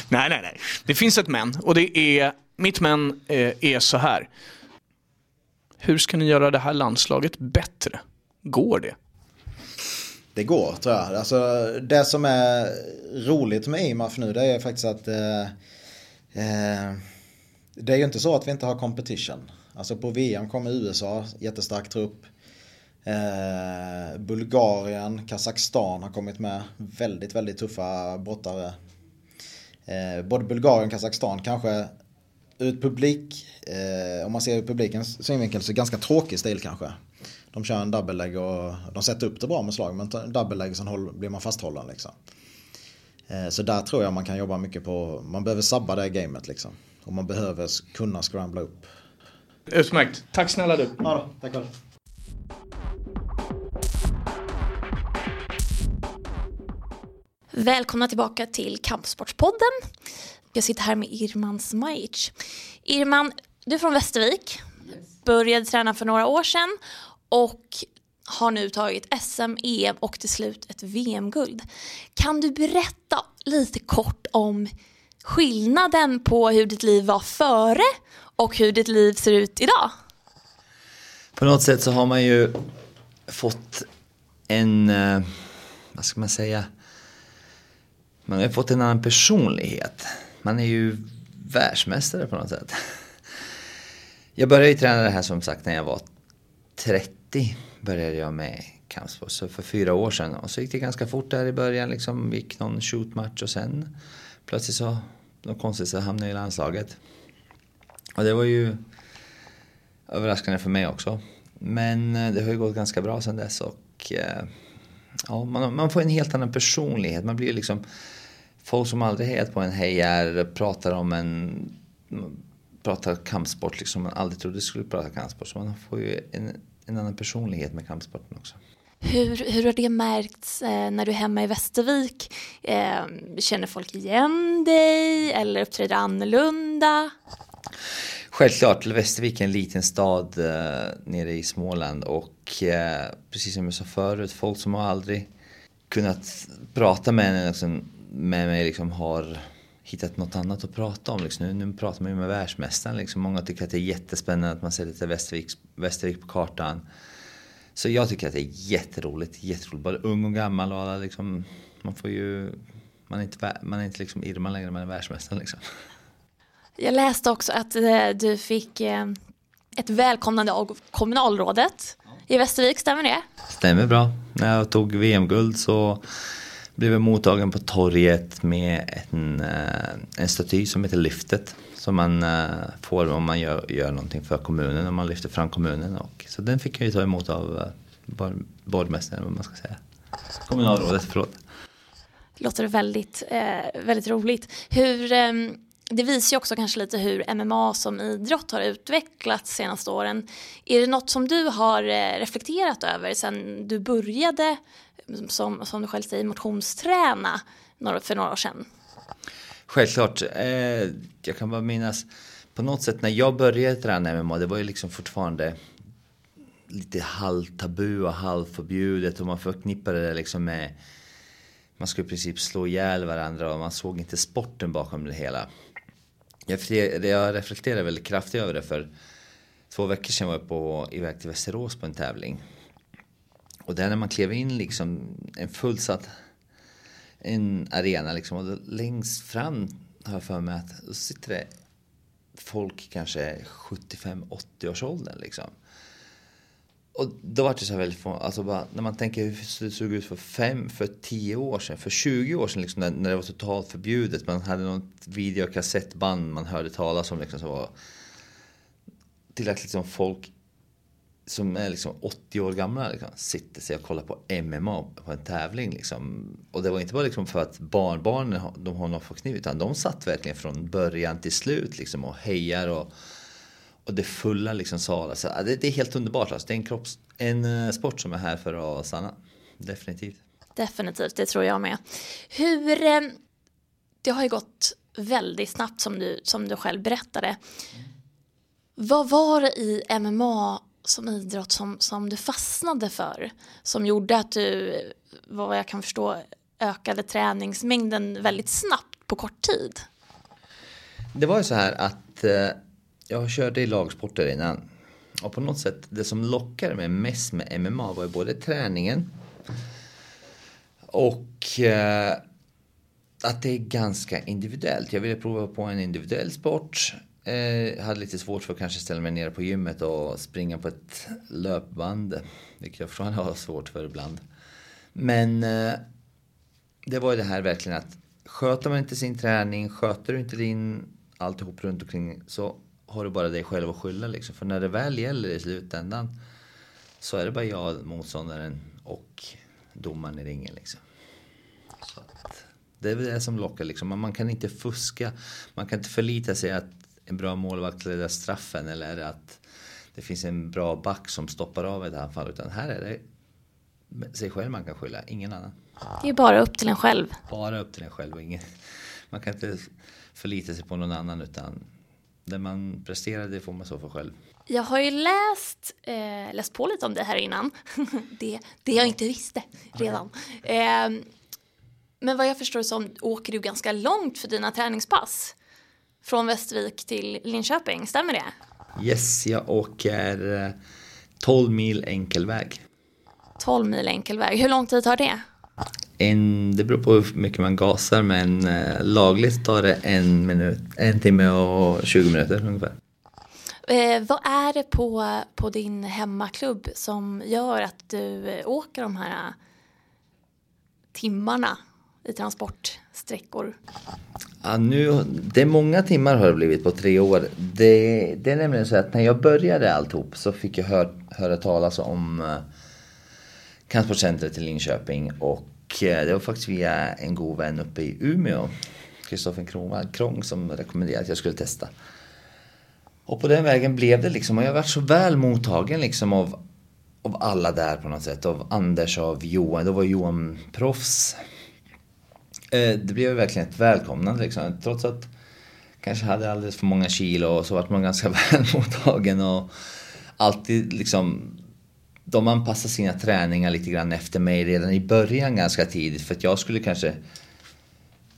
nej, nej, nej. Det finns ett men och det är, mitt men är så här. Hur ska ni göra det här landslaget bättre? Går det? Det går tror jag. Alltså, det som är roligt med IMAF nu det är faktiskt att eh, eh, det är ju inte så att vi inte har competition. Alltså på VM kommer USA, jättestark trupp. Eh, Bulgarien, Kazakstan har kommit med. Väldigt, väldigt tuffa brottare. Eh, både Bulgarien och Kazakstan kanske ut publik, eh, om man ser ur publikens synvinkel så ganska tråkig stil kanske. De kör en double leg och de sätter upp det bra med slag men double leg sen blir man fasthållen liksom. Eh, så där tror jag man kan jobba mycket på, man behöver sabba det gamet liksom. Och man behöver kunna scrambla upp. Utmärkt, tack snälla du. Ja då, tack själv. Välkomna tillbaka till Kampsportspodden. Jag sitter här med Irman Smajic. Irman, du är från Västervik. Började träna för några år sedan och har nu tagit SM, EM och till slut ett VM-guld. Kan du berätta lite kort om skillnaden på hur ditt liv var före och hur ditt liv ser ut idag? På något sätt så har man ju fått en, eh, vad ska man säga, man har fått en annan personlighet. Man är ju världsmästare på något sätt. Jag började ju träna det här som sagt när jag var 30. Började jag med kampsport, så för fyra år sedan. Och så gick det ganska fort där i början, liksom gick någon shootmatch och sen plötsligt så, något konstigt så hamnade jag i landslaget. Och det var ju överraskande för mig också. Men eh, det har ju gått ganska bra sedan dess och eh, ja, man, man får en helt annan personlighet. Man blir liksom folk som aldrig hejat på en hejar, pratar om en pratar kampsport liksom man aldrig trodde skulle prata kampsport. Så man får ju en, en annan personlighet med kampsporten också. Hur, hur har det märkts eh, när du är hemma i Västervik? Eh, känner folk igen dig eller uppträder annorlunda? Självklart, Västervik är en liten stad eh, nere i Småland och eh, precis som jag sa förut, folk som har aldrig kunnat prata med en liksom, med mig liksom har hittat något annat att prata om. Liksom. Nu, nu pratar man ju med världsmästaren. Liksom. Många tycker att det är jättespännande att man ser lite Västervik, Västervik på kartan. Så jag tycker att det är jätteroligt. jätteroligt. Både ung och gammal och alla liksom, man får ju... Man är inte, man är inte liksom Irman längre, man är världsmästaren liksom. Jag läste också att eh, du fick eh, ett välkomnande av kommunalrådet i Västervik, stämmer det? Stämmer bra. När jag tog VM-guld så blev jag mottagen på torget med en, eh, en staty som heter Lyftet. Som man eh, får om man gör, gör någonting för kommunen, om man lyfter fram kommunen. Och, så den fick jag ju ta emot av eh, borgmästaren, vad man ska säga. Kommunalrådet, förlåt. Låter väldigt, eh, väldigt roligt. Hur, eh, det visar ju också kanske lite hur MMA som idrott har utvecklats senaste åren. Är det något som du har reflekterat över sen du började som, som du själv säger, motionsträna för några år sedan? Självklart. Eh, jag kan bara minnas på något sätt när jag började träna MMA, det var ju liksom fortfarande lite halvtabu och halvförbjudet och man förknippade det liksom med man skulle i princip slå ihjäl varandra och man såg inte sporten bakom det hela. Jag, jag reflekterade väldigt kraftigt över det för två veckor sedan var jag på, iväg till Västerås på en tävling och där när man klev in liksom en fullsatt en arena liksom och längst fram har jag för mig att då sitter det folk kanske 75-80 års åldern liksom. Och då var det så här väldigt alltså bara, när man tänker hur det såg ut för fem, för tio år sedan, för 20 år sedan liksom, när, när det var totalt förbjudet. Man hade något videokassettband man hörde talas om liksom, som var till att liksom folk som är liksom 80 år gamla liksom, sitter sig och kollar på MMA på en tävling. Liksom. Och det var inte bara liksom för att barnbarnen de har något för kniv utan de satt verkligen från början till slut liksom, och hejar och, och det fulla liksom salar. Så, det, det, är helt underbart. Alltså. Det är en, kropps, en eh, sport som är här för att stanna. Definitivt. Definitivt, det tror jag med. Hur... Eh, det har ju gått väldigt snabbt som du, som du själv berättade. Vad var det i MMA som idrott som, som du fastnade för? Som gjorde att du, vad jag kan förstå, ökade träningsmängden väldigt snabbt på kort tid? Det var ju så här att eh, jag körde i lagsporter innan. Och på något sätt, det som lockade mig mest med MMA var ju både träningen och eh, att det är ganska individuellt. Jag ville prova på en individuell sport. Eh, hade lite svårt för att kanske ställa mig nere på gymmet och springa på ett löpband. Vilket jag fortfarande har svårt för ibland. Men eh, det var ju det här verkligen att sköter man inte sin träning, sköter du inte din alltihop runt omkring så har du bara dig själv att skylla liksom. För när det väl gäller i slutändan så är det bara jag, motståndaren och domaren i ringen liksom. Så att, det är väl det som lockar liksom. Man kan inte fuska. Man kan inte förlita sig att en bra målvakt räddar straffen eller att det finns en bra back som stoppar av ett anfall. Utan här är det sig själv man kan skylla, ingen annan. Det är bara upp till en själv. Bara upp till en själv och ingen. Man kan inte förlita sig på någon annan utan det man presterar det får man stå för själv. Jag har ju läst, eh, läst på lite om det här innan. det, det jag inte visste redan. Eh, men vad jag förstår så åker du ganska långt för dina träningspass. Från Västervik till Linköping, stämmer det? Yes, jag åker 12 mil enkel väg. 12 mil enkel väg. Hur lång tid tar det? En, det beror på hur mycket man gasar men eh, lagligt tar det en, minut, en timme och 20 minuter ungefär. Eh, vad är det på, på din hemmaklubb som gör att du eh, åker de här timmarna i transportsträckor? Ja, nu, det är många timmar har det blivit på tre år. Det, det är nämligen så att när jag började alltihop så fick jag hör, höra talas om eh, transportcentret i Linköping och eh, det var faktiskt via en god vän uppe i Umeå, Kristoffer Kronwall Krång, som rekommenderade att jag skulle testa. Och på den vägen blev det liksom, och jag har varit så väl mottagen liksom av, av alla där på något sätt. Av Anders, av Johan, då var Johan proffs. Eh, det blev verkligen ett välkomnande liksom. Trots att kanske hade alldeles för många kilo så vart man ganska väl mottagen och alltid liksom de anpassade sina träningar lite grann efter mig redan i början ganska tidigt för att jag skulle kanske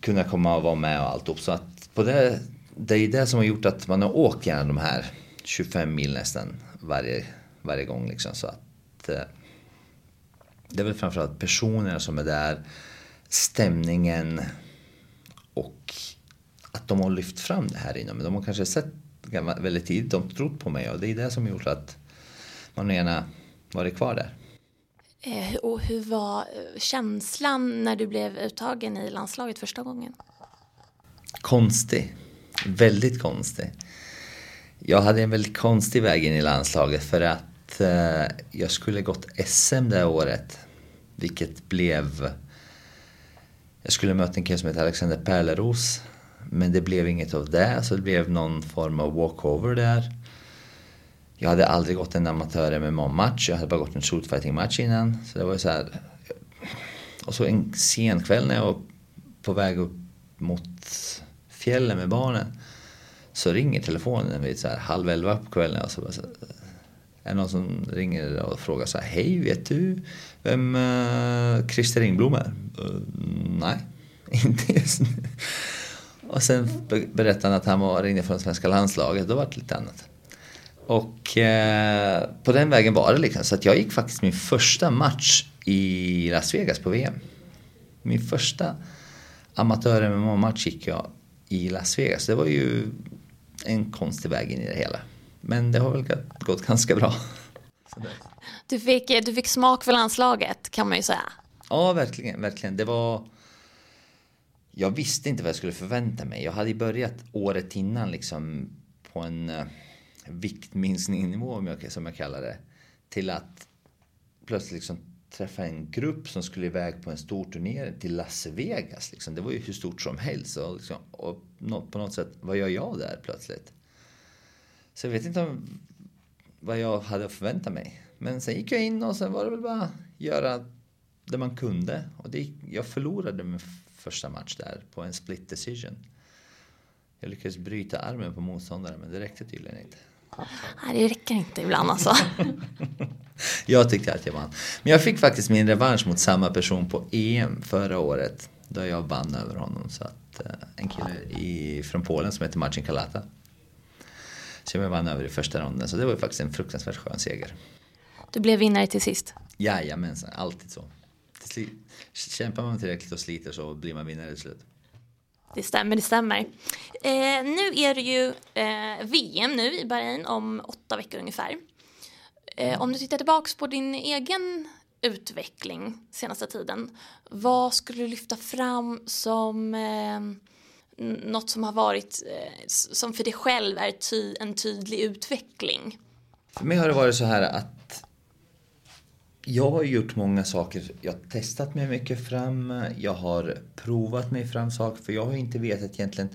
kunna komma och vara med och allt upp. Så att på det, det är det som har gjort att man har åkt gärna de här 25 mil nästan varje, varje gång liksom. Så att eh, det är väl framförallt personerna som är där stämningen och att de har lyft fram det här inom De har kanske sett väldigt tidigt, de har trott på mig och det är det som gjort att man gärna varit kvar där. Eh, och hur var eh, känslan när du blev uttagen i landslaget första gången? Konstig. Väldigt konstig. Jag hade en väldigt konstig väg in i landslaget för att eh, jag skulle gått SM det året. Vilket blev jag skulle möta en kille som heter Alexander Pärleros. Men det blev inget av det, så det blev någon form av walkover där. Jag hade aldrig gått en amatör MMA-match, jag hade bara gått en shootfighting-match innan. Så det var så här. Och så en sen kväll när jag var på väg upp mot fjällen med barnen. Så ringer telefonen vid så här halv elva på kvällen. Och så bara så här, är det någon som ringer och frågar så här, hej vet du vem uh, Christer Ringblom är? Uh, nej, inte just nu. Och sen berättade han att han var ringde från svenska landslaget, då var det lite annat. Och eh, på den vägen var det liksom. Så att jag gick faktiskt min första match i Las Vegas på VM. Min första amatör-MMA-match gick jag i Las Vegas. Det var ju en konstig väg in i det hela. Men det har väl gått ganska bra. Du fick, du fick smak för landslaget kan man ju säga. Ja, verkligen. verkligen. Det var... Jag visste inte vad jag skulle förvänta mig. Jag hade börjat året innan liksom på en uh, viktminskningsnivå, som jag kallar det. Till att plötsligt liksom träffa en grupp som skulle iväg på en stor turné till Las Vegas. Liksom. Det var ju hur stort som helst. Och, liksom, och på något sätt, vad gör jag där plötsligt? Så jag vet inte om, vad jag hade förväntat mig. Men sen gick jag in och sen var det väl bara göra det man kunde. Och det, jag förlorade min första match där på en split decision. Jag lyckades bryta armen på motståndaren men det räckte tydligen inte. Nej, det räcker inte ibland alltså. jag tyckte att jag vann. Men jag fick faktiskt min revansch mot samma person på EM förra året. Då jag vann över honom. Så att, eh, en kille i, från Polen som heter Marcin Kalata. Så jag vann över i första ronden. Så det var faktiskt en fruktansvärt skön seger. Du blev vinnare till sist? Jajamensan, alltid så. Kämpar man tillräckligt och sliter så blir man vinnare till slut. Det stämmer, det stämmer. Eh, nu är det ju eh, VM nu i Bahrain om åtta veckor ungefär. Eh, om du tittar tillbaks på din egen utveckling senaste tiden, vad skulle du lyfta fram som eh, något som har varit, eh, som för dig själv är ty en tydlig utveckling? För mig har det varit så här att jag har gjort många saker. Jag har testat mig mycket fram. Jag har provat mig fram saker. För jag har inte vetat egentligen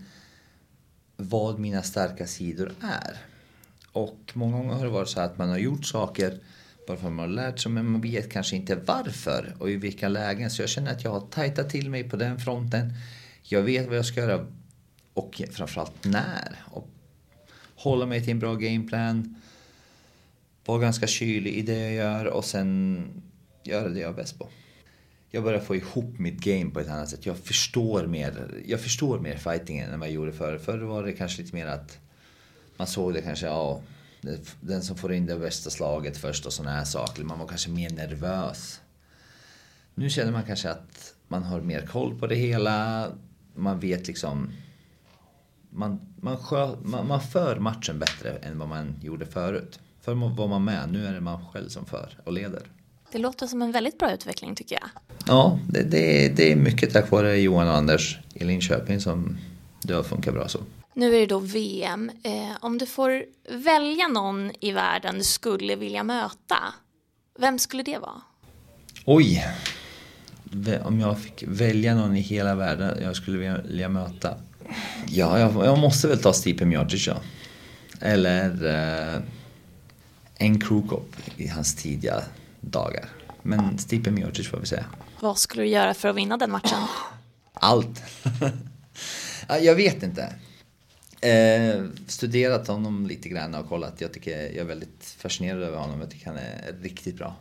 vad mina starka sidor är. Och många gånger har det varit så att man har gjort saker bara för att man har lärt sig, men man vet kanske inte varför och i vilka lägen. Så jag känner att jag har tajtat till mig på den fronten. Jag vet vad jag ska göra och framförallt när. Och hålla mig till en bra gameplan vara ganska kylig i det jag gör och sen göra det jag är bäst på. Jag börjar få ihop mitt game på ett annat sätt. Jag förstår mer, jag förstår mer fightingen än vad jag gjorde förr. Förr var det kanske lite mer att man såg det kanske, ja, den som får in det bästa slaget först och sådana här saker. Man var kanske mer nervös. Nu känner man kanske att man har mer koll på det hela. Man vet liksom... Man, man, skö, man, man för matchen bättre än vad man gjorde förut. Förr var man med, nu är det man själv som för och leder. Det låter som en väldigt bra utveckling tycker jag. Ja, det, det, det är mycket tack vare Johan och Anders i Linköping som det har funkat bra så. Nu är det då VM. Eh, om du får välja någon i världen du skulle vilja möta, vem skulle det vara? Oj! Om jag fick välja någon i hela världen jag skulle vilja möta? Ja, jag, jag måste väl ta Stipe Miocic ja. Eller eh, en Krukop i hans tidiga dagar. Men Stipe Miocic får vi säga. Vad skulle du göra för att vinna den matchen? Allt. jag vet inte. Eh, studerat honom lite grann och kollat. Jag tycker jag är väldigt fascinerad över honom. Jag tycker han är riktigt bra.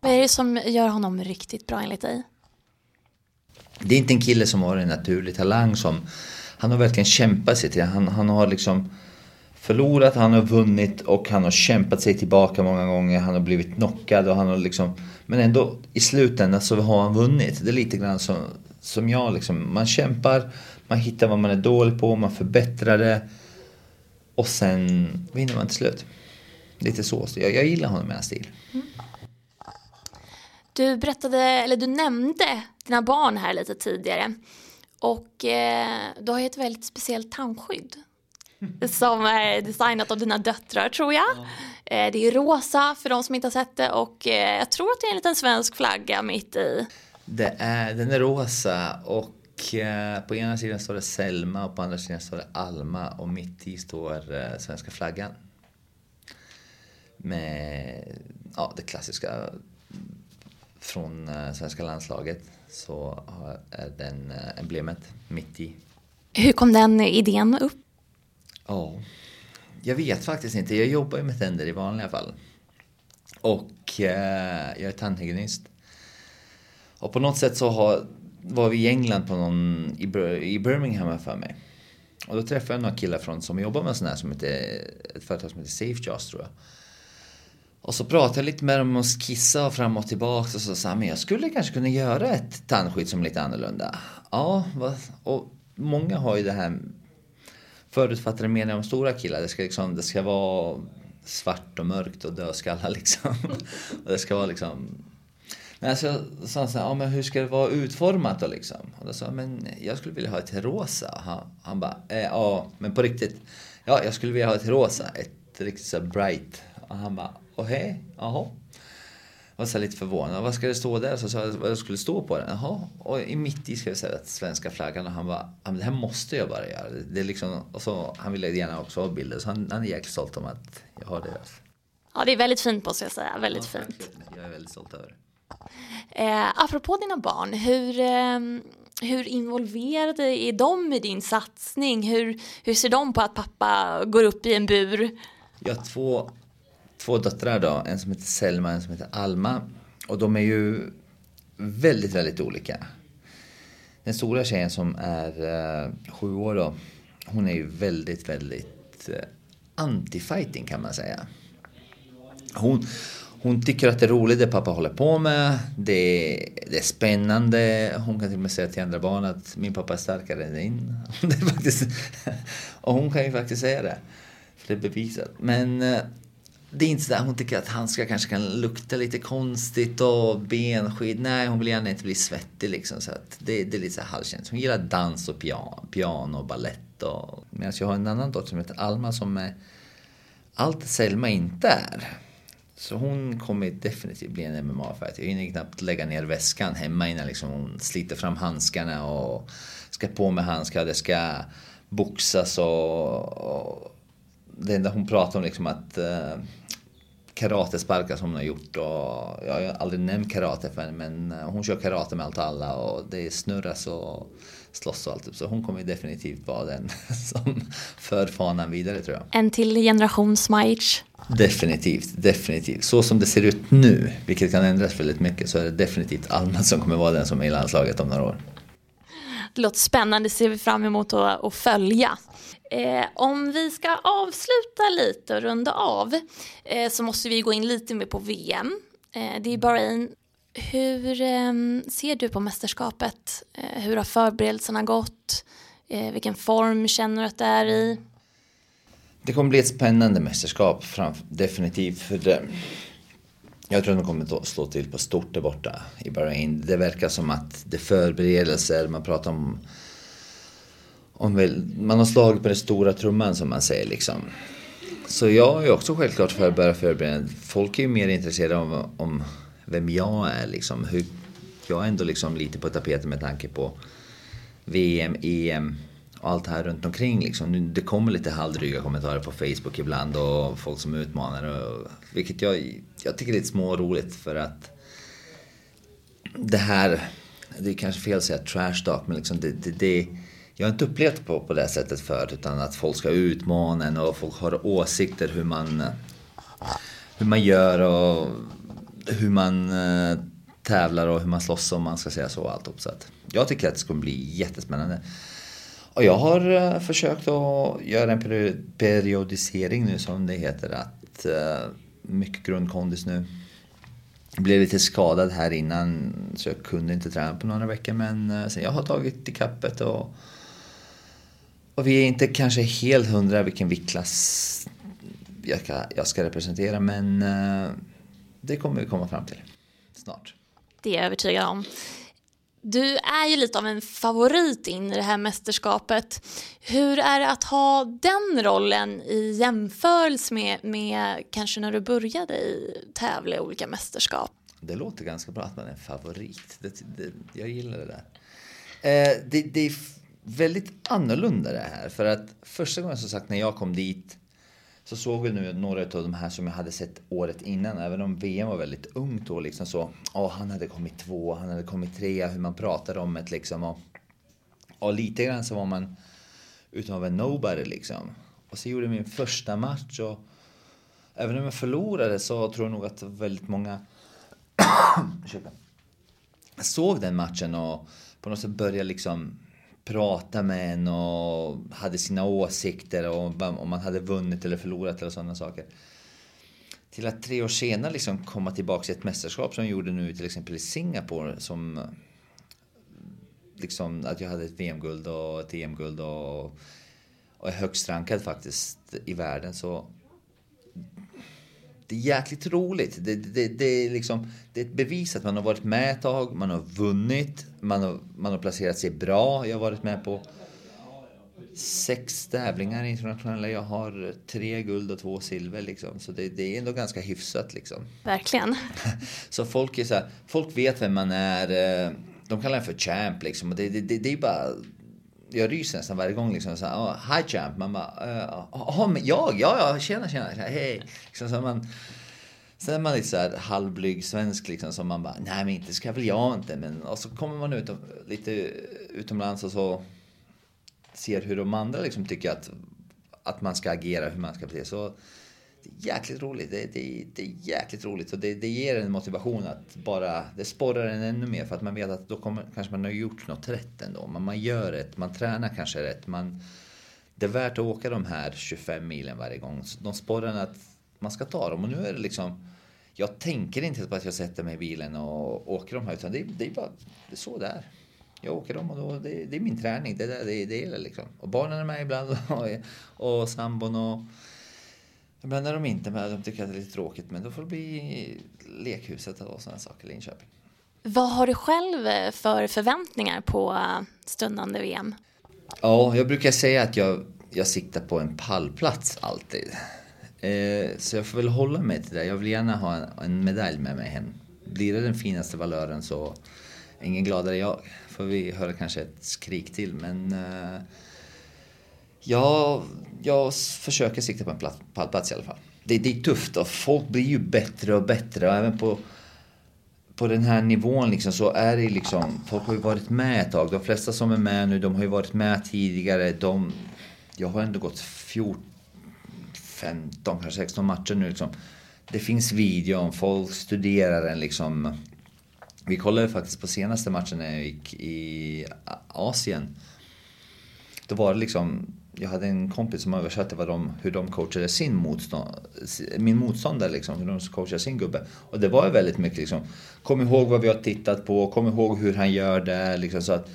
Vad är det som gör honom riktigt bra enligt dig? Det är inte en kille som har en naturlig talang som han har verkligen kämpat sig till. Han, han har liksom förlorat, han har vunnit och han har kämpat sig tillbaka många gånger. Han har blivit knockad och han har liksom... Men ändå i slutändan så har han vunnit. Det är lite grann som, som jag liksom. Man kämpar, man hittar vad man är dålig på, man förbättrar det. Och sen vinner man till slut. Lite så. jag, jag gillar honom med hans stil. Mm. Du berättade, eller du nämnde dina barn här lite tidigare. Och eh, du har ju ett väldigt speciellt tandskydd som är designat av dina döttrar tror jag. Ja. Eh, det är rosa för de som inte har sett det och eh, jag tror att det är en liten svensk flagga mitt i. Det är, den är rosa och eh, på ena sidan står det Selma och på andra sidan står det Alma och mitt i står svenska flaggan. Med ja, det klassiska från svenska landslaget så är den emblemet mitt i. Hur kom den idén upp? Ja, jag vet faktiskt inte. Jag jobbar ju med tänder i vanliga fall. Och eh, jag är tandhygienist. Och på något sätt så har, var vi i England på någon, i, i Birmingham för mig. Och då träffade jag några killar från, som jobbar med sån här som heter, ett företag som heter Safe Jaws tror jag. Och så pratade jag lite med dem och skissade fram och tillbaka och så sa men jag skulle kanske kunna göra ett tandskydd som är lite annorlunda. Ja, och många har ju det här förutfattade meningar om stora killar. Det ska, liksom, det ska vara svart och mörkt och dödskallar liksom. och det ska vara liksom... Men så sa han så här, ja men hur ska det vara utformat då liksom? Och då sa men jag skulle vilja ha ett rosa. Han, han bara, eh, ja men på riktigt. Ja, jag skulle vilja ha ett rosa. Ett riktigt så bright. Och han bara, okej, jaha var så lite förvånad. Vad ska det stå där? Så sa jag vad det skulle stå på den. Jaha. Och i mitt i ska jag säga att svenska flaggan och han bara, det här måste jag bara göra. Det är liksom, och så, han ville gärna också ha bilder så han, han är jäkligt stolt om att jag har det. Ja det är väldigt fint måste jag säga, väldigt ja, fint. Jag är väldigt stolt över det. Eh, apropå dina barn, hur, eh, hur involverade är de i din satsning? Hur, hur ser de på att pappa går upp i en bur? Jag har två, två döttrar då, en som heter Selma och en som heter Alma. Och de är ju väldigt, väldigt olika. Den stora tjejen som är uh, sju år då, hon är ju väldigt, väldigt uh, anti-fighting kan man säga. Hon, hon tycker att det är roligt det pappa håller på med. Det, det är spännande. Hon kan till och med säga till andra barn att min pappa är starkare än din. Det är faktiskt, och hon kan ju faktiskt säga det. För det är bevisat. Men eh, det är inte sådär, hon tycker att handskar kanske kan lukta lite konstigt och benskydd. Nej, hon vill gärna inte bli svettig liksom. Så att det, det är lite så halvkänt. Hon gillar dans och piano, piano och balett. Och... Medan jag har en annan dotter som heter Alma som är allt Selma inte är. Så hon kommer definitivt bli en MMA-fighter. Jag hinner knappt lägga ner väskan hemma innan liksom hon sliter fram handskarna och ska på med handskar. Det ska boxas och, och det enda hon pratar om liksom att uh, karatesparkar som hon har gjort och jag har aldrig nämnt karate för henne men eh, hon kör karate med allt och alla och det snurras och slåss och allt. Så hon kommer definitivt vara den som för fanan vidare tror jag. En till generation Smajic? Definitivt, definitivt. Så som det ser ut nu, vilket kan ändras väldigt mycket, så är det definitivt Alma som kommer vara den som är i landslaget om några år. Det låter spännande, ser vi fram emot att, att följa. Eh, om vi ska avsluta lite och runda av eh, så måste vi gå in lite mer på VM. Eh, det är Bahrain. Hur ehm, ser du på mästerskapet? Eh, hur har förberedelserna gått? Eh, vilken form känner du att det är i? Det kommer bli ett spännande mästerskap, definitivt. För det. Jag tror att de kommer att slå till på stort där borta i Bahrain. Det verkar som att det är förberedelser, man pratar om om man har slagit på den stora trumman som man säger liksom. Så jag är också självklart för att börja förbereda. Folk är ju mer intresserade av om vem jag är liksom. Hur, jag är ändå liksom lite på tapeten med tanke på VM, EM och allt det här runt omkring liksom. Det kommer lite halvdryga kommentarer på Facebook ibland och folk som utmanar. Och, vilket jag, jag tycker är lite småroligt för att det här, det är kanske fel att säga trash talk men liksom det, det, det jag har inte upplevt på, på det sättet förut utan att folk ska utmana en och folk har åsikter hur man, hur man gör och hur man eh, tävlar och hur man slåss om man ska säga så. Allt Så att jag tycker att det kommer bli jättespännande. Och jag har eh, försökt att göra en periodisering nu som det heter. Att eh, mycket grundkondis nu. Jag blev lite skadad här innan så jag kunde inte träna på några veckor men sen jag har tagit ikappet och och vi är inte kanske helt hundra vilken viktklass jag ska, jag ska representera men uh, det kommer vi komma fram till snart. Det är jag övertygad om. Du är ju lite av en favorit in i det här mästerskapet. Hur är det att ha den rollen i jämförelse med, med kanske när du började i tävla i olika mästerskap? Det låter ganska bra att man är en favorit. Det, det, jag gillar det där. Eh, det, det, är väldigt annorlunda det här. För att första gången som sagt när jag kom dit så såg vi nu några av de här som jag hade sett året innan. Även om VM var väldigt ungt då liksom så. Åh, han hade kommit två, han hade kommit trea, hur man pratade om det liksom. Och, och lite grann så var man utav en nobody liksom. Och så gjorde jag min första match och även om jag förlorade så tror jag nog att väldigt många såg den matchen och på något sätt började liksom prata med en och hade sina åsikter och om man hade vunnit eller förlorat eller sådana saker. Till att tre år senare liksom komma tillbaka till ett mästerskap som jag gjorde nu till exempel i Singapore som liksom att jag hade ett VM-guld och ett EM-guld och, och är högst rankad faktiskt i världen så det är jäkligt roligt. Det, det, det, är liksom, det är ett bevis att man har varit med ett tag, man har vunnit, man har, man har placerat sig bra. Jag har varit med på sex tävlingar internationella. Jag har tre guld och två silver liksom. Så det, det är ändå ganska hyfsat liksom. Verkligen. så folk är så här, folk vet vem man är. Eh, de kallar en för champ liksom. Och det, det, det, det är bara jag ryser nästan varje gång. Liksom, så här, oh, hi champ. Man bara, uh, oh, men jag? Ja, ja, tjena, tjena, tjena hej. Liksom, så man, Sen är man lite så här halvblyg svensk liksom som man bara, nej men inte ska väl jag inte. Men, och så kommer man ut lite utomlands och så ser hur de andra liksom tycker att, att man ska agera, hur man ska bete sig det är jäkligt roligt. Det, det, det är jäkligt roligt och det, det ger en motivation att bara, det sporrar en ännu mer för att man vet att då kommer, kanske man har gjort något rätt ändå. Man, man gör rätt, man tränar kanske rätt. Man, det är värt att åka de här 25 milen varje gång. De sporrar en att man ska ta dem och nu är det liksom jag tänker inte på att jag sätter mig i bilen och åker de här utan det, det är bara det är så där. Jag åker dem och då, det, det är min träning. Det, det, det, det är liksom. Och barnen är med ibland och, och sambon och Ibland är de inte med, de tycker att det är lite tråkigt men då får det bli lekhuset och sådana saker i Linköping. Vad har du själv eh, för förväntningar på eh, stundande VM? Ja, jag brukar säga att jag, jag siktar på en pallplats alltid. Eh, så jag får väl hålla mig till det. Jag vill gärna ha en, en medalj med mig hem. Blir det den finaste valören så ingen gladare jag. Får vi höra kanske ett skrik till men eh, jag, jag försöker sikta på en pallplats i alla fall. Det, det är tufft och folk blir ju bättre och bättre och även på på den här nivån liksom så är det liksom, folk har ju varit med ett tag. De flesta som är med nu, de har ju varit med tidigare. De, jag har ändå gått 14, 15, kanske 16 matcher nu liksom. Det finns videon, folk studerar den liksom. Vi kollade faktiskt på senaste matchen när jag gick i Asien. Då var det liksom jag hade en kompis som översatte vad de, hur de coachade sin motstånd, min motståndare, liksom, hur de coachade sin gubbe. Och det var ju väldigt mycket liksom, kom ihåg vad vi har tittat på, kom ihåg hur han gör det. Liksom, så att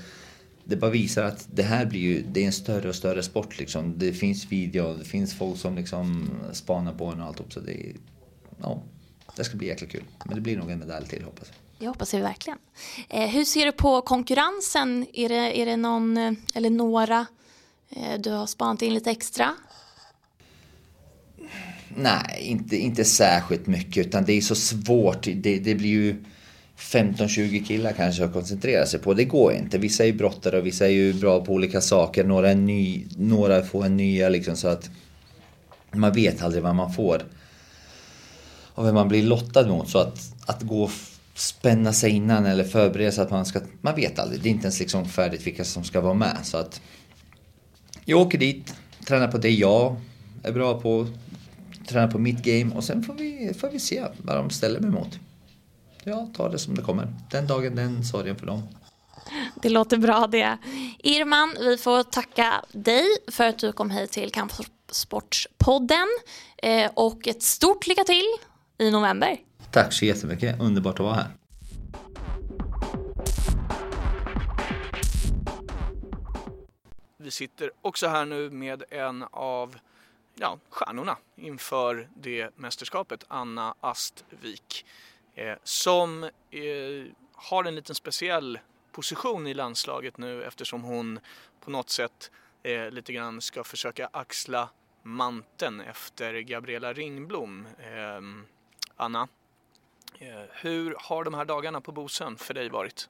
det bara visar att det här blir ju, det är en större och större sport liksom. Det finns video, det finns folk som liksom spanar på en och alltihop. Så det, ja, det ska bli jäkla kul. Men det blir nog en medalj till hoppas jag. Det hoppas vi verkligen. Eh, hur ser du på konkurrensen? Är det, är det någon eh, eller några Eh, du har spanat in lite extra? Nej, inte, inte särskilt mycket utan det är så svårt. Det, det blir ju 15-20 killar kanske att koncentrera sig på. Det går inte. Vissa är ju brottare och vissa är ju bra på olika saker. Några, är ny, några får en nya liksom så att man vet aldrig vad man får. Och vem man blir lottad mot. Så att, att gå och spänna sig innan eller förbereda sig att man ska... Man vet aldrig. Det är inte ens liksom färdigt vilka som ska vara med. Så att jag åker dit, tränar på det jag är bra på, tränar på mitt game och sen får vi, får vi se vad de ställer mig mot. Jag tar det som det kommer. Den dagen, den sorgen för dem. Det låter bra det. Irman, vi får tacka dig för att du kom hit till Kampsportspodden eh, och ett stort lycka till i november. Tack så jättemycket, underbart att vara här. Vi sitter också här nu med en av ja, stjärnorna inför det mästerskapet, Anna Astvik, eh, som eh, har en liten speciell position i landslaget nu eftersom hon på något sätt eh, lite grann ska försöka axla manteln efter Gabriella Ringblom. Eh, Anna, eh, hur har de här dagarna på Bosön för dig varit?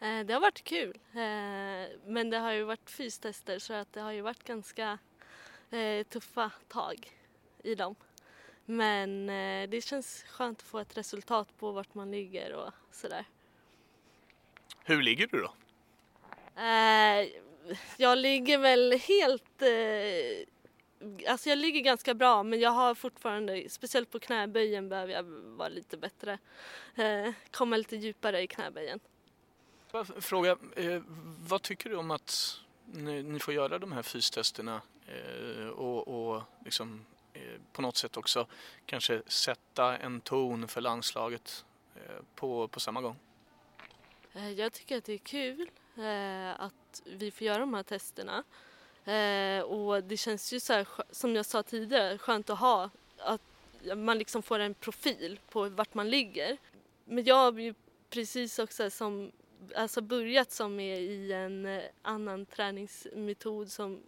Eh, det har varit kul. Eh, men det har ju varit fystester så att det har ju varit ganska eh, tuffa tag i dem. Men det känns skönt att få ett resultat på vart man ligger och sådär. Hur ligger du då? Jag ligger väl helt... Alltså jag ligger ganska bra men jag har fortfarande, speciellt på knäböjen behöver jag vara lite bättre. Komma lite djupare i knäböjen. Fråga, eh, vad tycker du om att ni, ni får göra de här fystesterna eh, och, och liksom, eh, på något sätt också kanske sätta en ton för landslaget eh, på, på samma gång? Eh, jag tycker att det är kul eh, att vi får göra de här testerna. och det känns ju så här, som jag sa tidigare, skönt att ha att man liksom får en profil på vart man ligger. Men jag har ju precis också som alltså börjat som är i en eh, annan träningsmetod som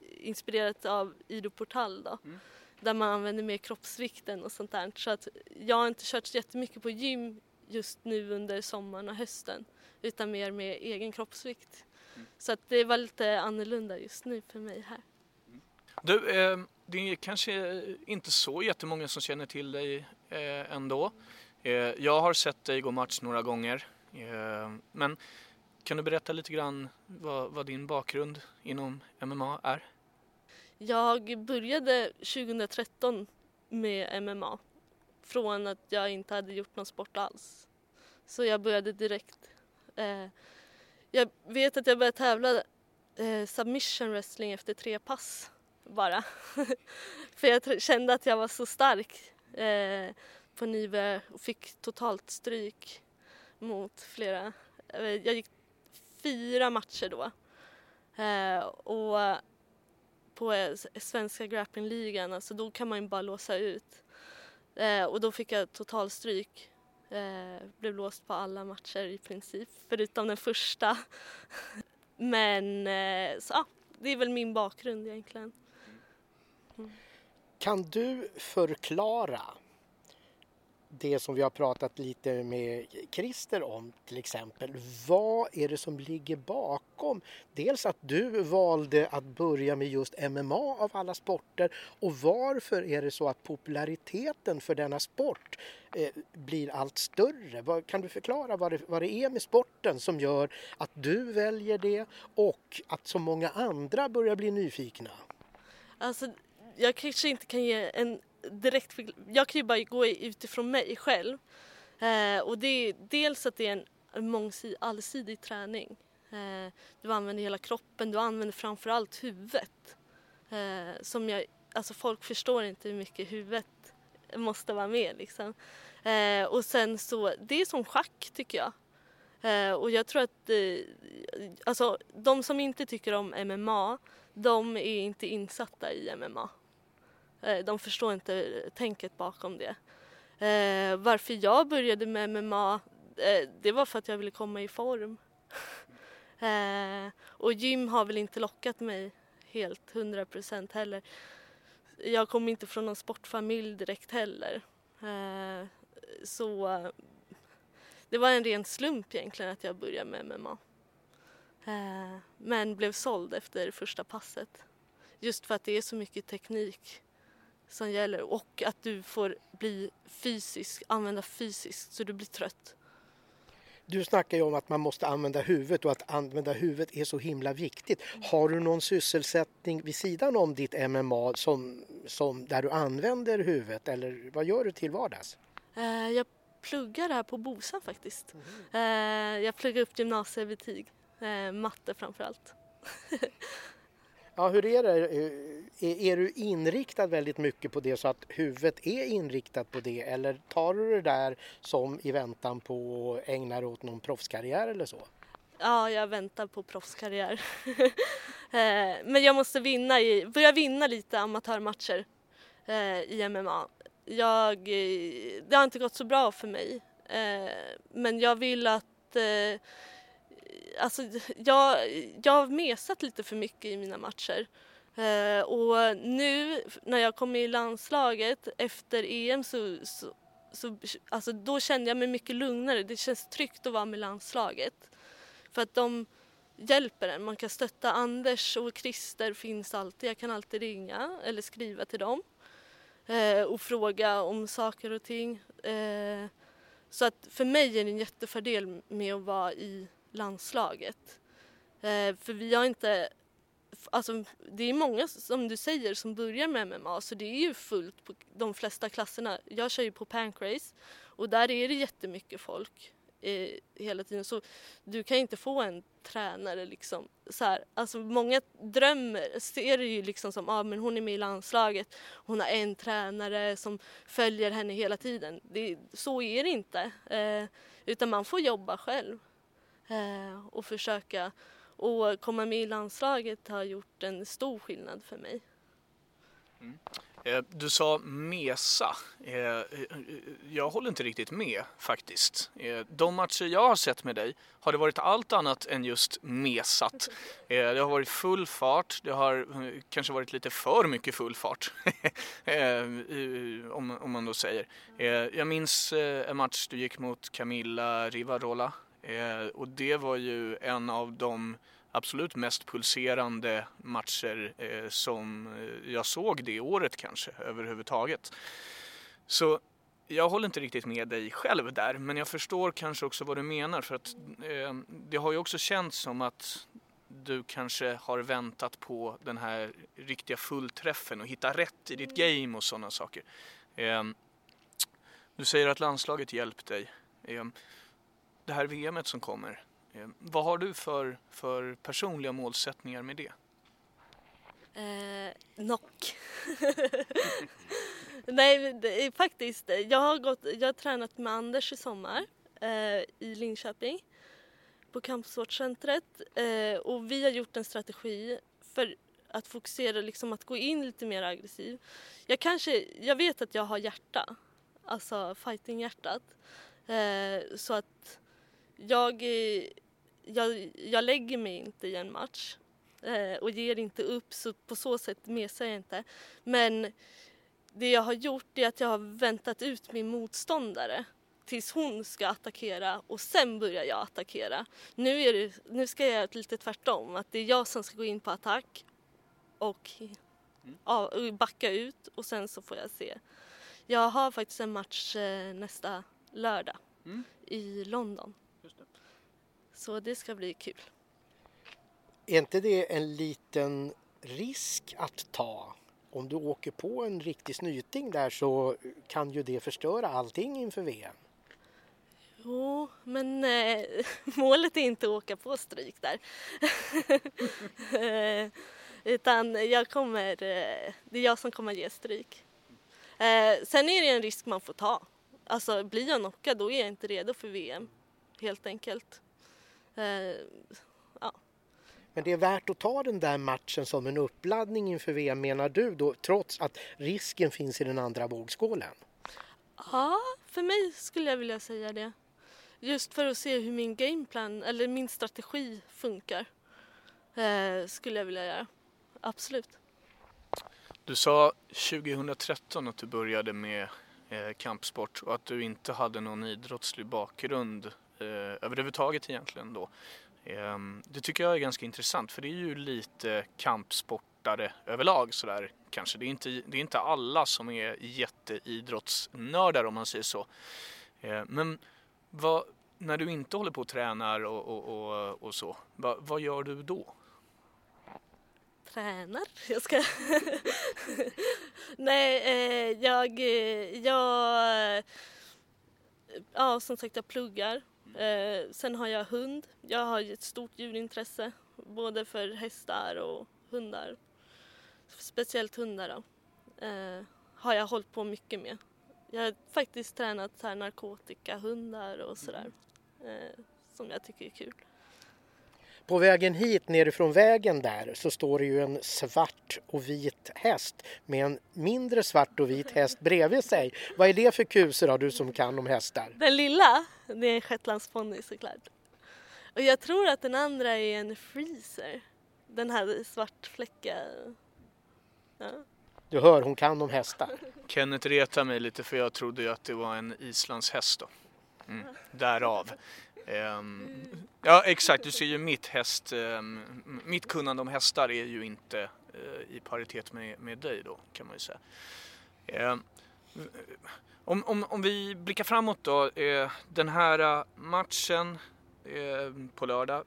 inspirerat av Ido Portal då. Mm. Där man använder mer kroppsvikten och sånt där. Så att jag har inte kört jättemycket på gym just nu under sommaren och hösten utan mer med egen kroppsvikt. Mm. Så att det var lite annorlunda just nu för mig här. Du, eh, det är kanske inte så jättemånga som känner till dig eh, ändå. Eh, jag har sett dig gå match några gånger. Eh, men kan du berätta lite grann vad, vad din bakgrund inom MMA är? Jag började 2013 med MMA från att jag inte hade gjort någon sport alls. Så jag började direkt. Eh, jag vet att jag började tävla eh, submission wrestling efter tre pass bara. För jag kände att jag var så stark på Nive och fick totalt stryk mot flera. Jag gick fyra matcher då. Eh, och på svenska grapplingligan, alltså då kan man ju bara låsa ut. Eh, och då fick jag totalstryk. Eh, blev låst på alla matcher i princip, förutom den första. Men eh, så, ja, det är väl min bakgrund egentligen. Mm. Kan du förklara det som vi har pratat lite med Christer om till exempel. Vad är det som ligger bakom? Dels att du valde att börja med just MMA av alla sporter och varför är det så att populariteten för denna sport eh, blir allt större? Kan du förklara vad det, vad det är med sporten som gör att du väljer det och att så många andra börjar bli nyfikna? Alltså, jag kanske inte kan ge en direkt, jag kan ju bara gå utifrån mig själv. Eh, och det är dels att det är en mångsidig, allsidig träning. Eh, du använder hela kroppen, du använder framförallt huvudet. Eh, som jag, alltså folk förstår inte hur mycket huvudet måste vara med liksom. Eh, och sen så, det är som schack tycker jag. Eh, och jag tror att, eh, alltså de som inte tycker om MMA, de är inte insatta i MMA. Eh, de förstår inte eh, tänket bakom det. Eh, varför jag började med MMA, eh, det var för att jag ville komma i form. Eh, och gym har väl inte lockat mig helt hundra procent heller. Jag kommer inte från någon sportfamilj direkt heller. så det var en ren slump egentligen att jag började med MMA. men blev såld efter första passet. Just för att det är så mycket teknik som gäller och att du får bli fysisk, använda fysiskt så du blir trött. Du snackar ju om att man måste använda huvudet och att använda huvudet är så himla viktigt. Har du någon sysselsättning vid sidan om ditt MMA som, som där du använder huvudet eller vad gör du till vardags? Uh, jag pluggar här på Bosa faktiskt. Mm. Jag pluggar upp gymnasiebetyg, uh, matte framförallt. Ja, hur är det? Eh, är, du inriktad väldigt mycket på det så att huvudet är inriktat på det eller tar du det där som i väntan på att ägna dig åt någon proffskarriär eller så? Ja, jag väntar på proffskarriär. Eh, men jag måste vinna i, börja vinna lite amatörmatcher eh, i MMA. Jag, det har inte gått så bra för mig men jag vill att alltså, jag, jag har mesat lite för mycket i mina matcher. Eh, och nu när jag kom i landslaget efter EM så, så, så alltså, då kände jag mig mycket lugnare. Det känns tryggt att vara med landslaget. För att de hjälper en. Man kan stötta Anders och Christer finns alltid. Jag kan alltid ringa eller skriva till dem eh, och fråga om saker och ting. Eh, så att för mig är det en jättefördel med att vara i landslaget. Eh, för vi har inte, alltså det är många som du säger som börjar med MMA så det är ju fullt på de flesta klasserna. Jag kör ju på Pancrase och där är det jättemycket folk eh, hela tiden så du kan inte få en tränare liksom så här. Alltså många drömmer, ser det ju liksom som ah, men hon är med i landslaget, hon har en tränare som följer henne hela tiden. Det, så är det inte. Eh, utan man får jobba själv och försöka och komma med i landslaget har gjort en stor skillnad för mig. Mm. Eh, du sa mesa. Eh, jag håller inte riktigt med faktiskt. Eh, de matcher jag har sett med dig har det varit allt annat än just mesat. Det har varit full fart, det har kanske varit lite för mycket full fart om man då säger. Jag minns en match du gick mot Camilla Rivarola Eh, Eh, och det var ju en av de absolut mest pulserande matcher eh, som eh, jag såg det året kanske överhuvudtaget. Så jag håller inte riktigt med dig själv där, men jag förstår kanske också vad du menar för att eh, det har ju också känts som att du kanske har väntat på den här riktiga fullträffen och hitta rätt i ditt game och sådana saker. Eh, du säger att landslaget hjälpt dig. Eh, det här VMet som kommer, eh, vad har du för, för personliga målsättningar med det? Eh, knock. Nej, det är faktiskt. Jag har, gått, jag har tränat med Anders i sommar eh, i Linköping på Kampsportcentret eh, och vi har gjort en strategi för att fokusera, liksom att gå in lite mer aggressiv. Jag kanske, jag vet att jag har hjärta, alltså fighting-hjärtat. Eh, så att jag, jag, jag lägger mig inte i en match eh, och ger inte upp så på så sätt mesar jag inte. Men det jag har gjort är att jag har väntat ut min motståndare tills hon ska attackera och sen börjar jag attackera. Nu, är det, nu ska jag göra lite tvärtom, att det är jag som ska gå in på attack och ja, backa ut och sen så får jag se. Jag har faktiskt en match eh, nästa lördag Mm. i London. Så det ska bli kul. Är inte det en liten risk att ta? Om du åker på en riktig snyting där så kan ju det förstöra allting inför VM. Jo, men eh, målet är inte att åka på stryk där. Eh, Utan jag kommer, eh, det är jag som kommer ge stryk. Eh, sen är det en risk man får ta. Alltså blir jag knockad då är jag inte redo för VM. Helt enkelt. Eh, Men det är värt att ta den där matchen som en uppladdning inför VM menar du då trots att risken finns i den andra vågskålen? Ja, för mig skulle jag vilja säga det. Just för att se hur min gameplan, eller min strategi funkar. Eh, skulle jag vilja göra. Absolut. Du sa 2013 att du började med eh, kampsport och att du inte hade någon idrottslig bakgrund Eh, överhuvudtaget egentligen då. Eh, det tycker jag är ganska intressant för det är ju lite kampsportare överlag sådär kanske. Det är inte, det är inte alla som är jätteidrottsnördar om man säger så. Eh, men vad, när du inte håller på och tränar och, och, och, och så, vad, vad gör du då? Tränar? Jag ska... Nej, eh, jag... Eh, jag... Ja, som sagt, jag pluggar. Eh, sen har jag hund. Jag har ett stort djurintresse, både för hästar och hundar. Speciellt hundar då. Eh, har jag hållit på mycket med. Jag har faktiskt tränat så här narkotikahundar och sådär. Eh, som jag tycker är kul. På vägen hit nerifrån vägen där så står det ju en svart och vit häst med en mindre svart och vit häst bredvid sig. Vad är det för kuser har du som kan om hästar? Den lilla, det är en shetlandsponny såklart. Och jag tror att den andra är en freezer. Den här svartfläcka. Ja. Du hör, hon kan om hästar. Kenneth retar mig lite för jag trodde ju att det var en islandshäst då. Mm. Därav. Ehm, ja exakt, du ser ju mitt häst, ehm, mitt kunnande om hästar är ju inte eh, i paritet med, med dig då kan man ju säga. Ehm, om, om, om vi blickar framåt då, eh, den här eh, matchen på lördag,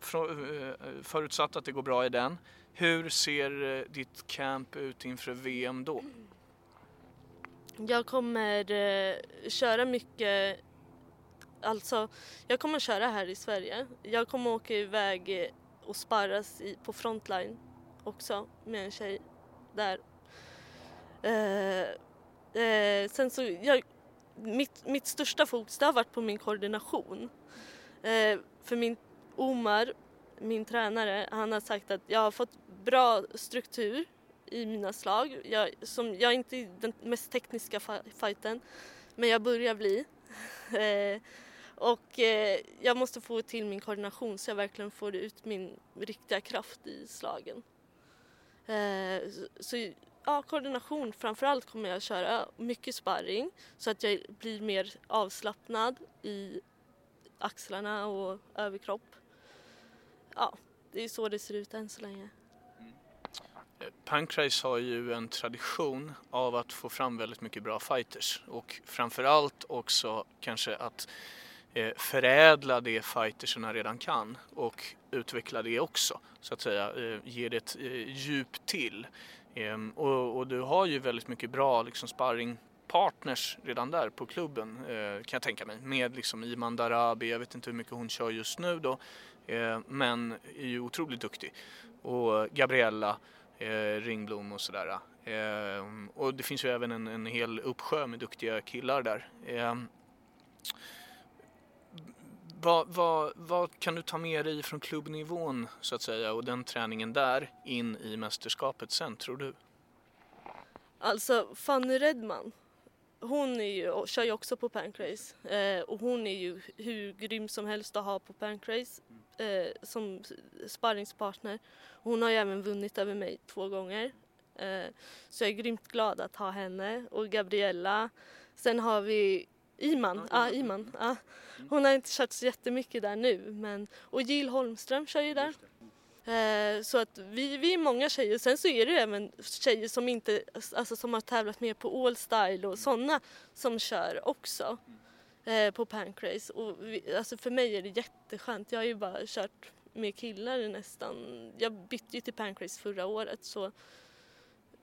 förutsatt att det går bra i den. Hur ser ditt camp ut inför VM då? Jag kommer köra mycket, alltså jag kommer köra här i Sverige. Jag kommer åka iväg eh, och sparras i, på frontline också med en tjej där. Eh, eh, sen så, jag, mitt, mitt största fokus det har varit på min koordination. Eh, för min Omar, min tränare, han har sagt att jag har fått bra struktur i mina slag. Jag, som, jag är inte den mest tekniska fighten, men jag börjar bli. Eh, och eh, jag måste få till min koordination så jag verkligen får ut min riktiga kraft i slagen. Eh, så, så ja, koordination framförallt kommer jag köra mycket sparring så att jag blir mer avslappnad i axlarna och överkropp. Ja, det är så det ser ut än så länge. Mm. Eh, Pancrase har ju en tradition av att få fram väldigt mycket bra fighters och framförallt också kanske att Eh, förädla det fightersarna redan kan och utveckla det också så att säga, eh, ge det ett eh, djup till. Ehm, och, och, du har ju väldigt mycket bra liksom, sparringpartners redan där på klubben kan jag tänka mig med liksom Iman Darabi, jag vet inte hur mycket hon kör just nu då men är ju otroligt duktig och Gabriella Ringblom och sådär. Ehm, och det finns ju även en, en hel uppsjö med duktiga killar där. Ehm, vad, vad, vad, kan du ta med dig från klubbnivån så att säga och den träningen där in i mästerskapet sen tror du? Alltså Fanny Redman, hon är ju, kör ju också på Pancrase eh, och hon är ju hur grym som helst att ha på Pancrase eh, som sparringspartner. Hon har ju även vunnit över mig två gånger. Eh, så jag är grymt glad att ha henne och Gabriella. Sen har vi Iman, ja, ah, Iman. Ah. Hon har inte kört så jättemycket där nu men och Jill Holmström kör ju där. Eh, så att vi, vi är många tjejer. Sen så är det även tjejer som inte, alltså som har tävlat mer på All Style och sådana som kör också eh, på Pancrase. Och vi, alltså för mig är det jätteskönt. Jag har ju bara kört med killar nästan. Jag bytte ju till Pancrase förra året så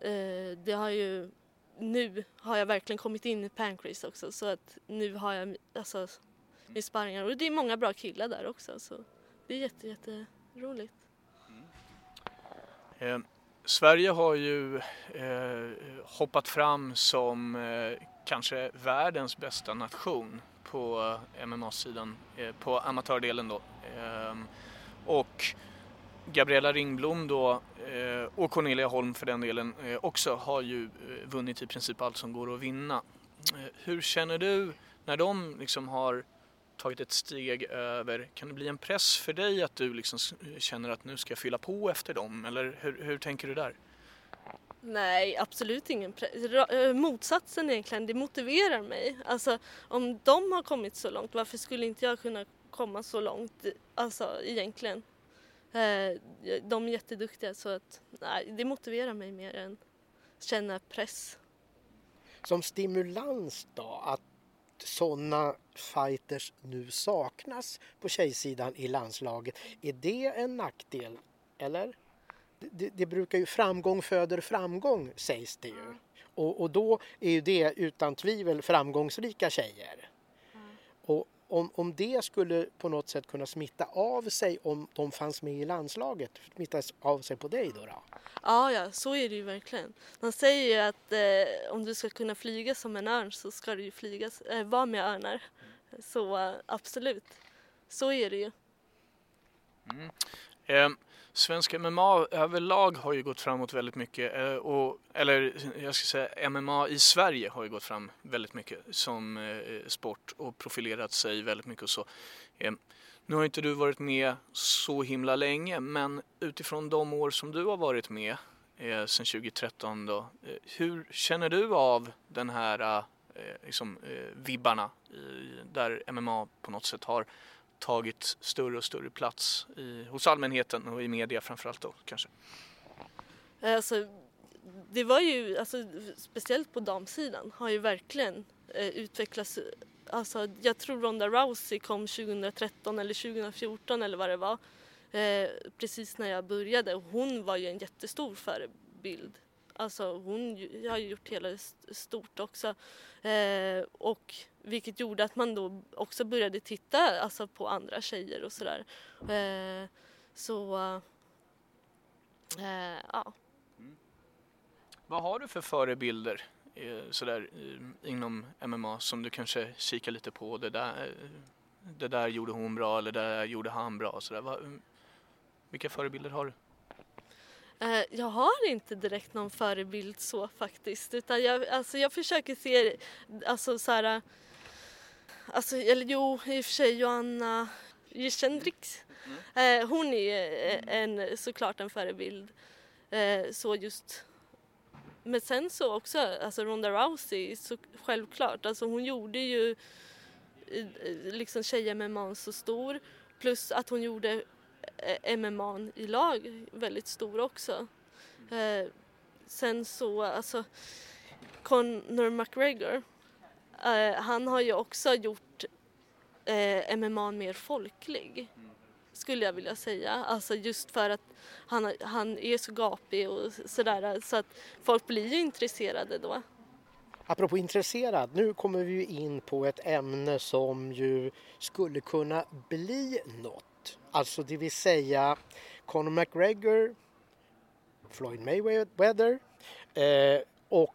eh, det har ju nu har jag verkligen kommit in i Pancrase också så att nu har jag alltså min sparringar och det är många bra killar där också så det är jätte, jätteroligt. Mm. Eh, Sverige har ju eh, hoppat fram som eh, kanske världens bästa nation på eh, MMA-sidan, eh, på amatördelen då. Ehm, och Gabriella Ringblom då eh, och Cornelia Holm för den delen eh, också har ju eh, vunnit i princip allt som går att vinna. Hur känner du när de liksom har tagit ett steg över, kan det bli en press för dig att du liksom känner att nu ska jag fylla på efter dem eller hur, hur tänker du där? Nej, absolut ingen press. Motsatsen egentligen, det motiverar mig. Alltså om de har kommit så långt, varför skulle inte jag kunna komma så långt? Alltså egentligen. Eh, de är jätteduktiga så att nej, det motiverar mig mer än känna press. Som stimulans då, att sådana fighters nu saknas på tjejsidan i landslaget. Är det en nackdel? Eller? Det, det brukar ju framgång föder framgång sägs det ju. Och, och då är ju det utan tvivel framgångsrika tjejer. Och om, om det skulle på något sätt kunna smitta av sig om de fanns med i landslaget, smitta av sig på dig då? då? Ja, ja, så är det ju verkligen. Man säger ju att eh, om du ska kunna flyga som en örn så ska du ju flyga, äh, vara med örnar. Så äh, absolut, så är det ju. Mm. Svensk MMA överlag har ju gått framåt väldigt mycket. Eh, och, eller jag ska säga MMA i Sverige har ju gått fram väldigt mycket som eh, sport och profilerat sig väldigt mycket och så. Nu har inte du varit med så himla länge men utifrån de år som du har varit med eh, sedan 2013 då, eh, hur känner du av den här eh, liksom, eh, vibbarna i, där MMA på något sätt har tagit större och större plats i, hos allmänheten och i media framförallt då kanske? Eh, alltså, det var ju, alltså, speciellt på damsidan, har ju verkligen eh, utvecklats. Alltså, jag tror Ronda Rousey kom 2013 eller 2014 eller vad det var. Eh, precis när jag började. Hon var ju en jättestor förebild. Alltså hon har ju gjort hela stort också. Eh, och vilket gjorde att man då också började titta alltså, på andra tjejer och sådär. Eh, så, eh, ja. Mm. Vad har du för förebilder eh, sådär, eh, inom MMA som du kanske kikar lite på? Det där, eh, det där gjorde hon bra eller det där gjorde han bra. Sådär. Mm, vilka förebilder har du? Eh, jag har inte direkt någon förebild så faktiskt utan jag, alltså jag försöker se, alltså så här, alltså, eller jo i och för sig Joanna Jyschendrix, mm. eh, hon är en, såklart en förebild. Eh, så just men sen så också, alltså Ronda Rousey, så självklart, alltså hon gjorde ju liksom tjejer med man så stor plus att hon gjorde eh, Eh, MMA i lag väldigt stor också. Eh, sen så, alltså Conor McGregor, eh, han har ju också gjort eh, MMA mer folklig skulle jag vilja säga. Alltså just för att han, han är så gapig och sådär så att folk blir ju intresserade då. Apropå intresserad, nu kommer vi in på ett ämne som ju skulle kunna bli något. Alltså det vill säga Conor McGregor, Floyd Mayweather eh, och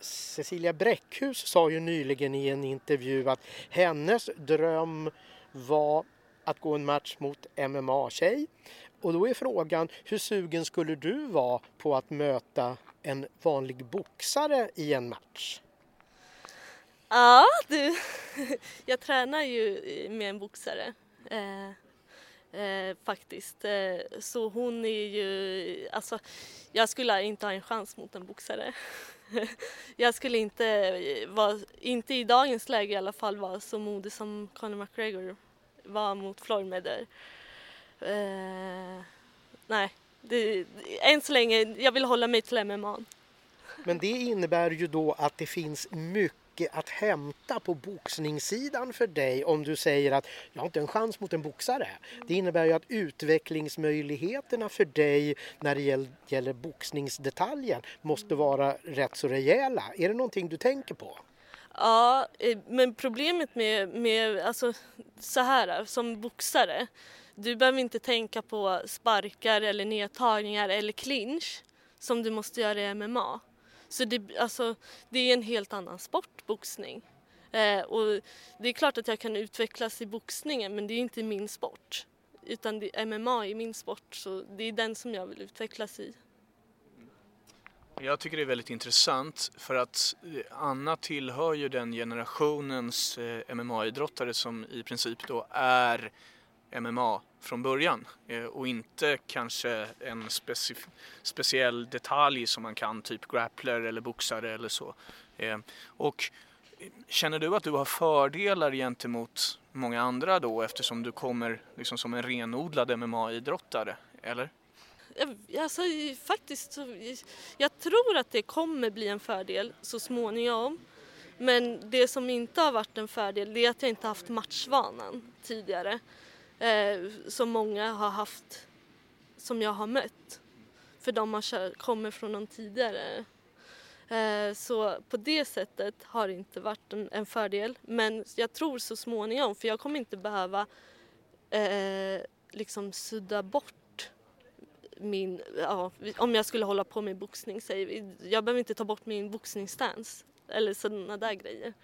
Cecilia Bräckhus sa ju nyligen i en intervju att hennes dröm var att gå en match mot MMA-tjej. Och då är frågan, hur sugen skulle du vara på att möta en vanlig boxare i en match? Ja, du. Jag tränar ju med en boxare. Eh, Eh, faktiskt. Eh, så hon är ju, alltså jag skulle inte ha en chans mot en boxare. jag skulle inte vara, inte i dagens läge i alla fall, vara så modig som Conor McGregor var mot Floyd Mayweather. Eh, nej, det, än så länge, jag vill hålla mig till MMA. Men det innebär ju då att det finns mycket att hämta på boxningssidan för dig om du säger att jag har inte en chans mot en boxare. Det innebär ju att utvecklingsmöjligheterna för dig när det gäller, boxningsdetaljen måste vara rätt så rejäla. Är det någonting du tänker på? Ja, eh, men problemet med, med alltså, så här eh, som boxare, du behöver inte tänka på sparkar eller nedtagningar eller clinch som du måste göra i MMA. Så det, alltså, det är en helt annan sport, boxning. Eh, och det är klart att jag kan utvecklas i boxningen men det är inte min sport. Utan det, MMA är min sport så det är den som jag vill utvecklas i. Jag tycker det är väldigt intressant för att eh, Anna tillhör ju den generationens eh, MMA-idrottare som i princip då är MMA från början eh, och inte kanske en specif- speciell detalj som man kan, typ grappler eller boxare eller så. Eh, och känner du att du har fördelar gentemot många andra då eftersom du kommer liksom som en renodlad MMA-idrottare, eller? Alltså, faktiskt jag tror att det kommer bli en fördel så småningom. Men det som inte har varit en fördel det är att jag inte haft matchvanan tidigare. Eh, som många har haft, som jag har mött. För de har kör, kommer från någon tidigare. Eh, så på det sättet har det inte varit en, en, fördel. Men jag tror så småningom, för jag kommer inte behöva eh, liksom sudda bort min, ja, om jag skulle hålla på med boxning, säger vi. Jag behöver inte ta bort min boxningsstance eller sådana där grejer.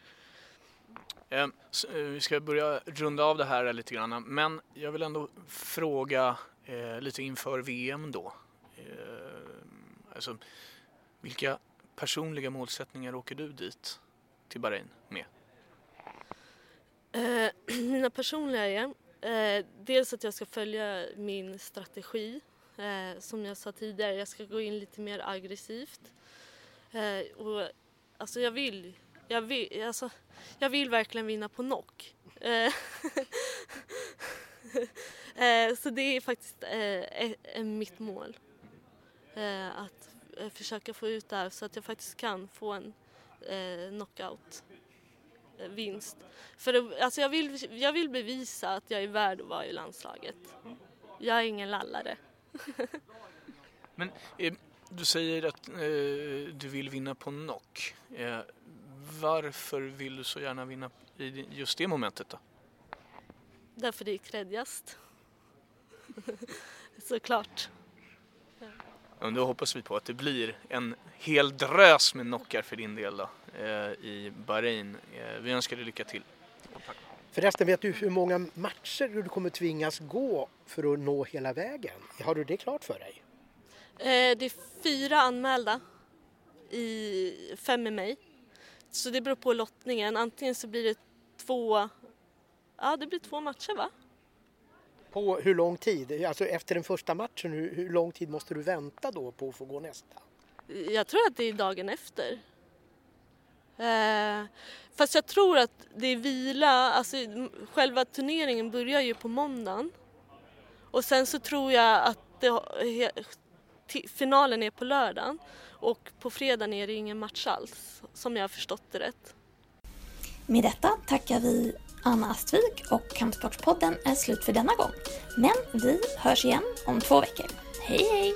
Ehm, eh, vi ska börja runda av det här lite grann, men jag vill ändå fråga eh, lite inför VM då. Ehm, alltså, vilka personliga målsättningar åker du dit till Bahrain med? Eh, mina personliga är eh, dels att jag ska följa min strategi Eh, som jag sa tidigare, jag ska gå in lite mer aggressivt. Eh, och, alltså jag vill, jag vill, alltså, jag vill verkligen vinna på knock. Eh, eh, så det är faktiskt eh, mitt mål. Att försöka få ut det här så att jag faktiskt kan få en knockout vinst. För alltså jag, vill, jag vill bevisa att jag är värd att vara i landslaget. Jag är ingen lallare. Men eh, du säger att eh, du vill vinna på knock. Eh, varför vill du så gärna vinna i just det momentet då? Därför det är kreddigast. Såklart. Ja, då hoppas vi på att det blir en hel drös med knockar för din del då, eh, i Bahrain. Eh, vi önskar dig lycka till. Tack. Förresten, vet du hur många matcher du kommer tvingas gå för att nå hela vägen? Har du det klart för dig? Eh, det är fyra anmälda, i, fem med mig. Så det beror på lottningen. Antingen så blir det två, ja det blir två matcher va? På hur lång tid? Alltså efter den första matchen, hur, hur lång tid måste du vänta då på att få gå nästa? Jag tror att det är dagen efter. Eh, fast jag tror att det är vila, alltså själva turneringen börjar ju på måndagen Och sen så tror jag att det, finalen är på lördagen och på fredagen är det ingen match alls, som jag har förstått det rätt. Med detta tackar vi Anna Astvik och Kampsportspodden är slut för denna gång. Men vi hörs igen om två veckor. Hej hej!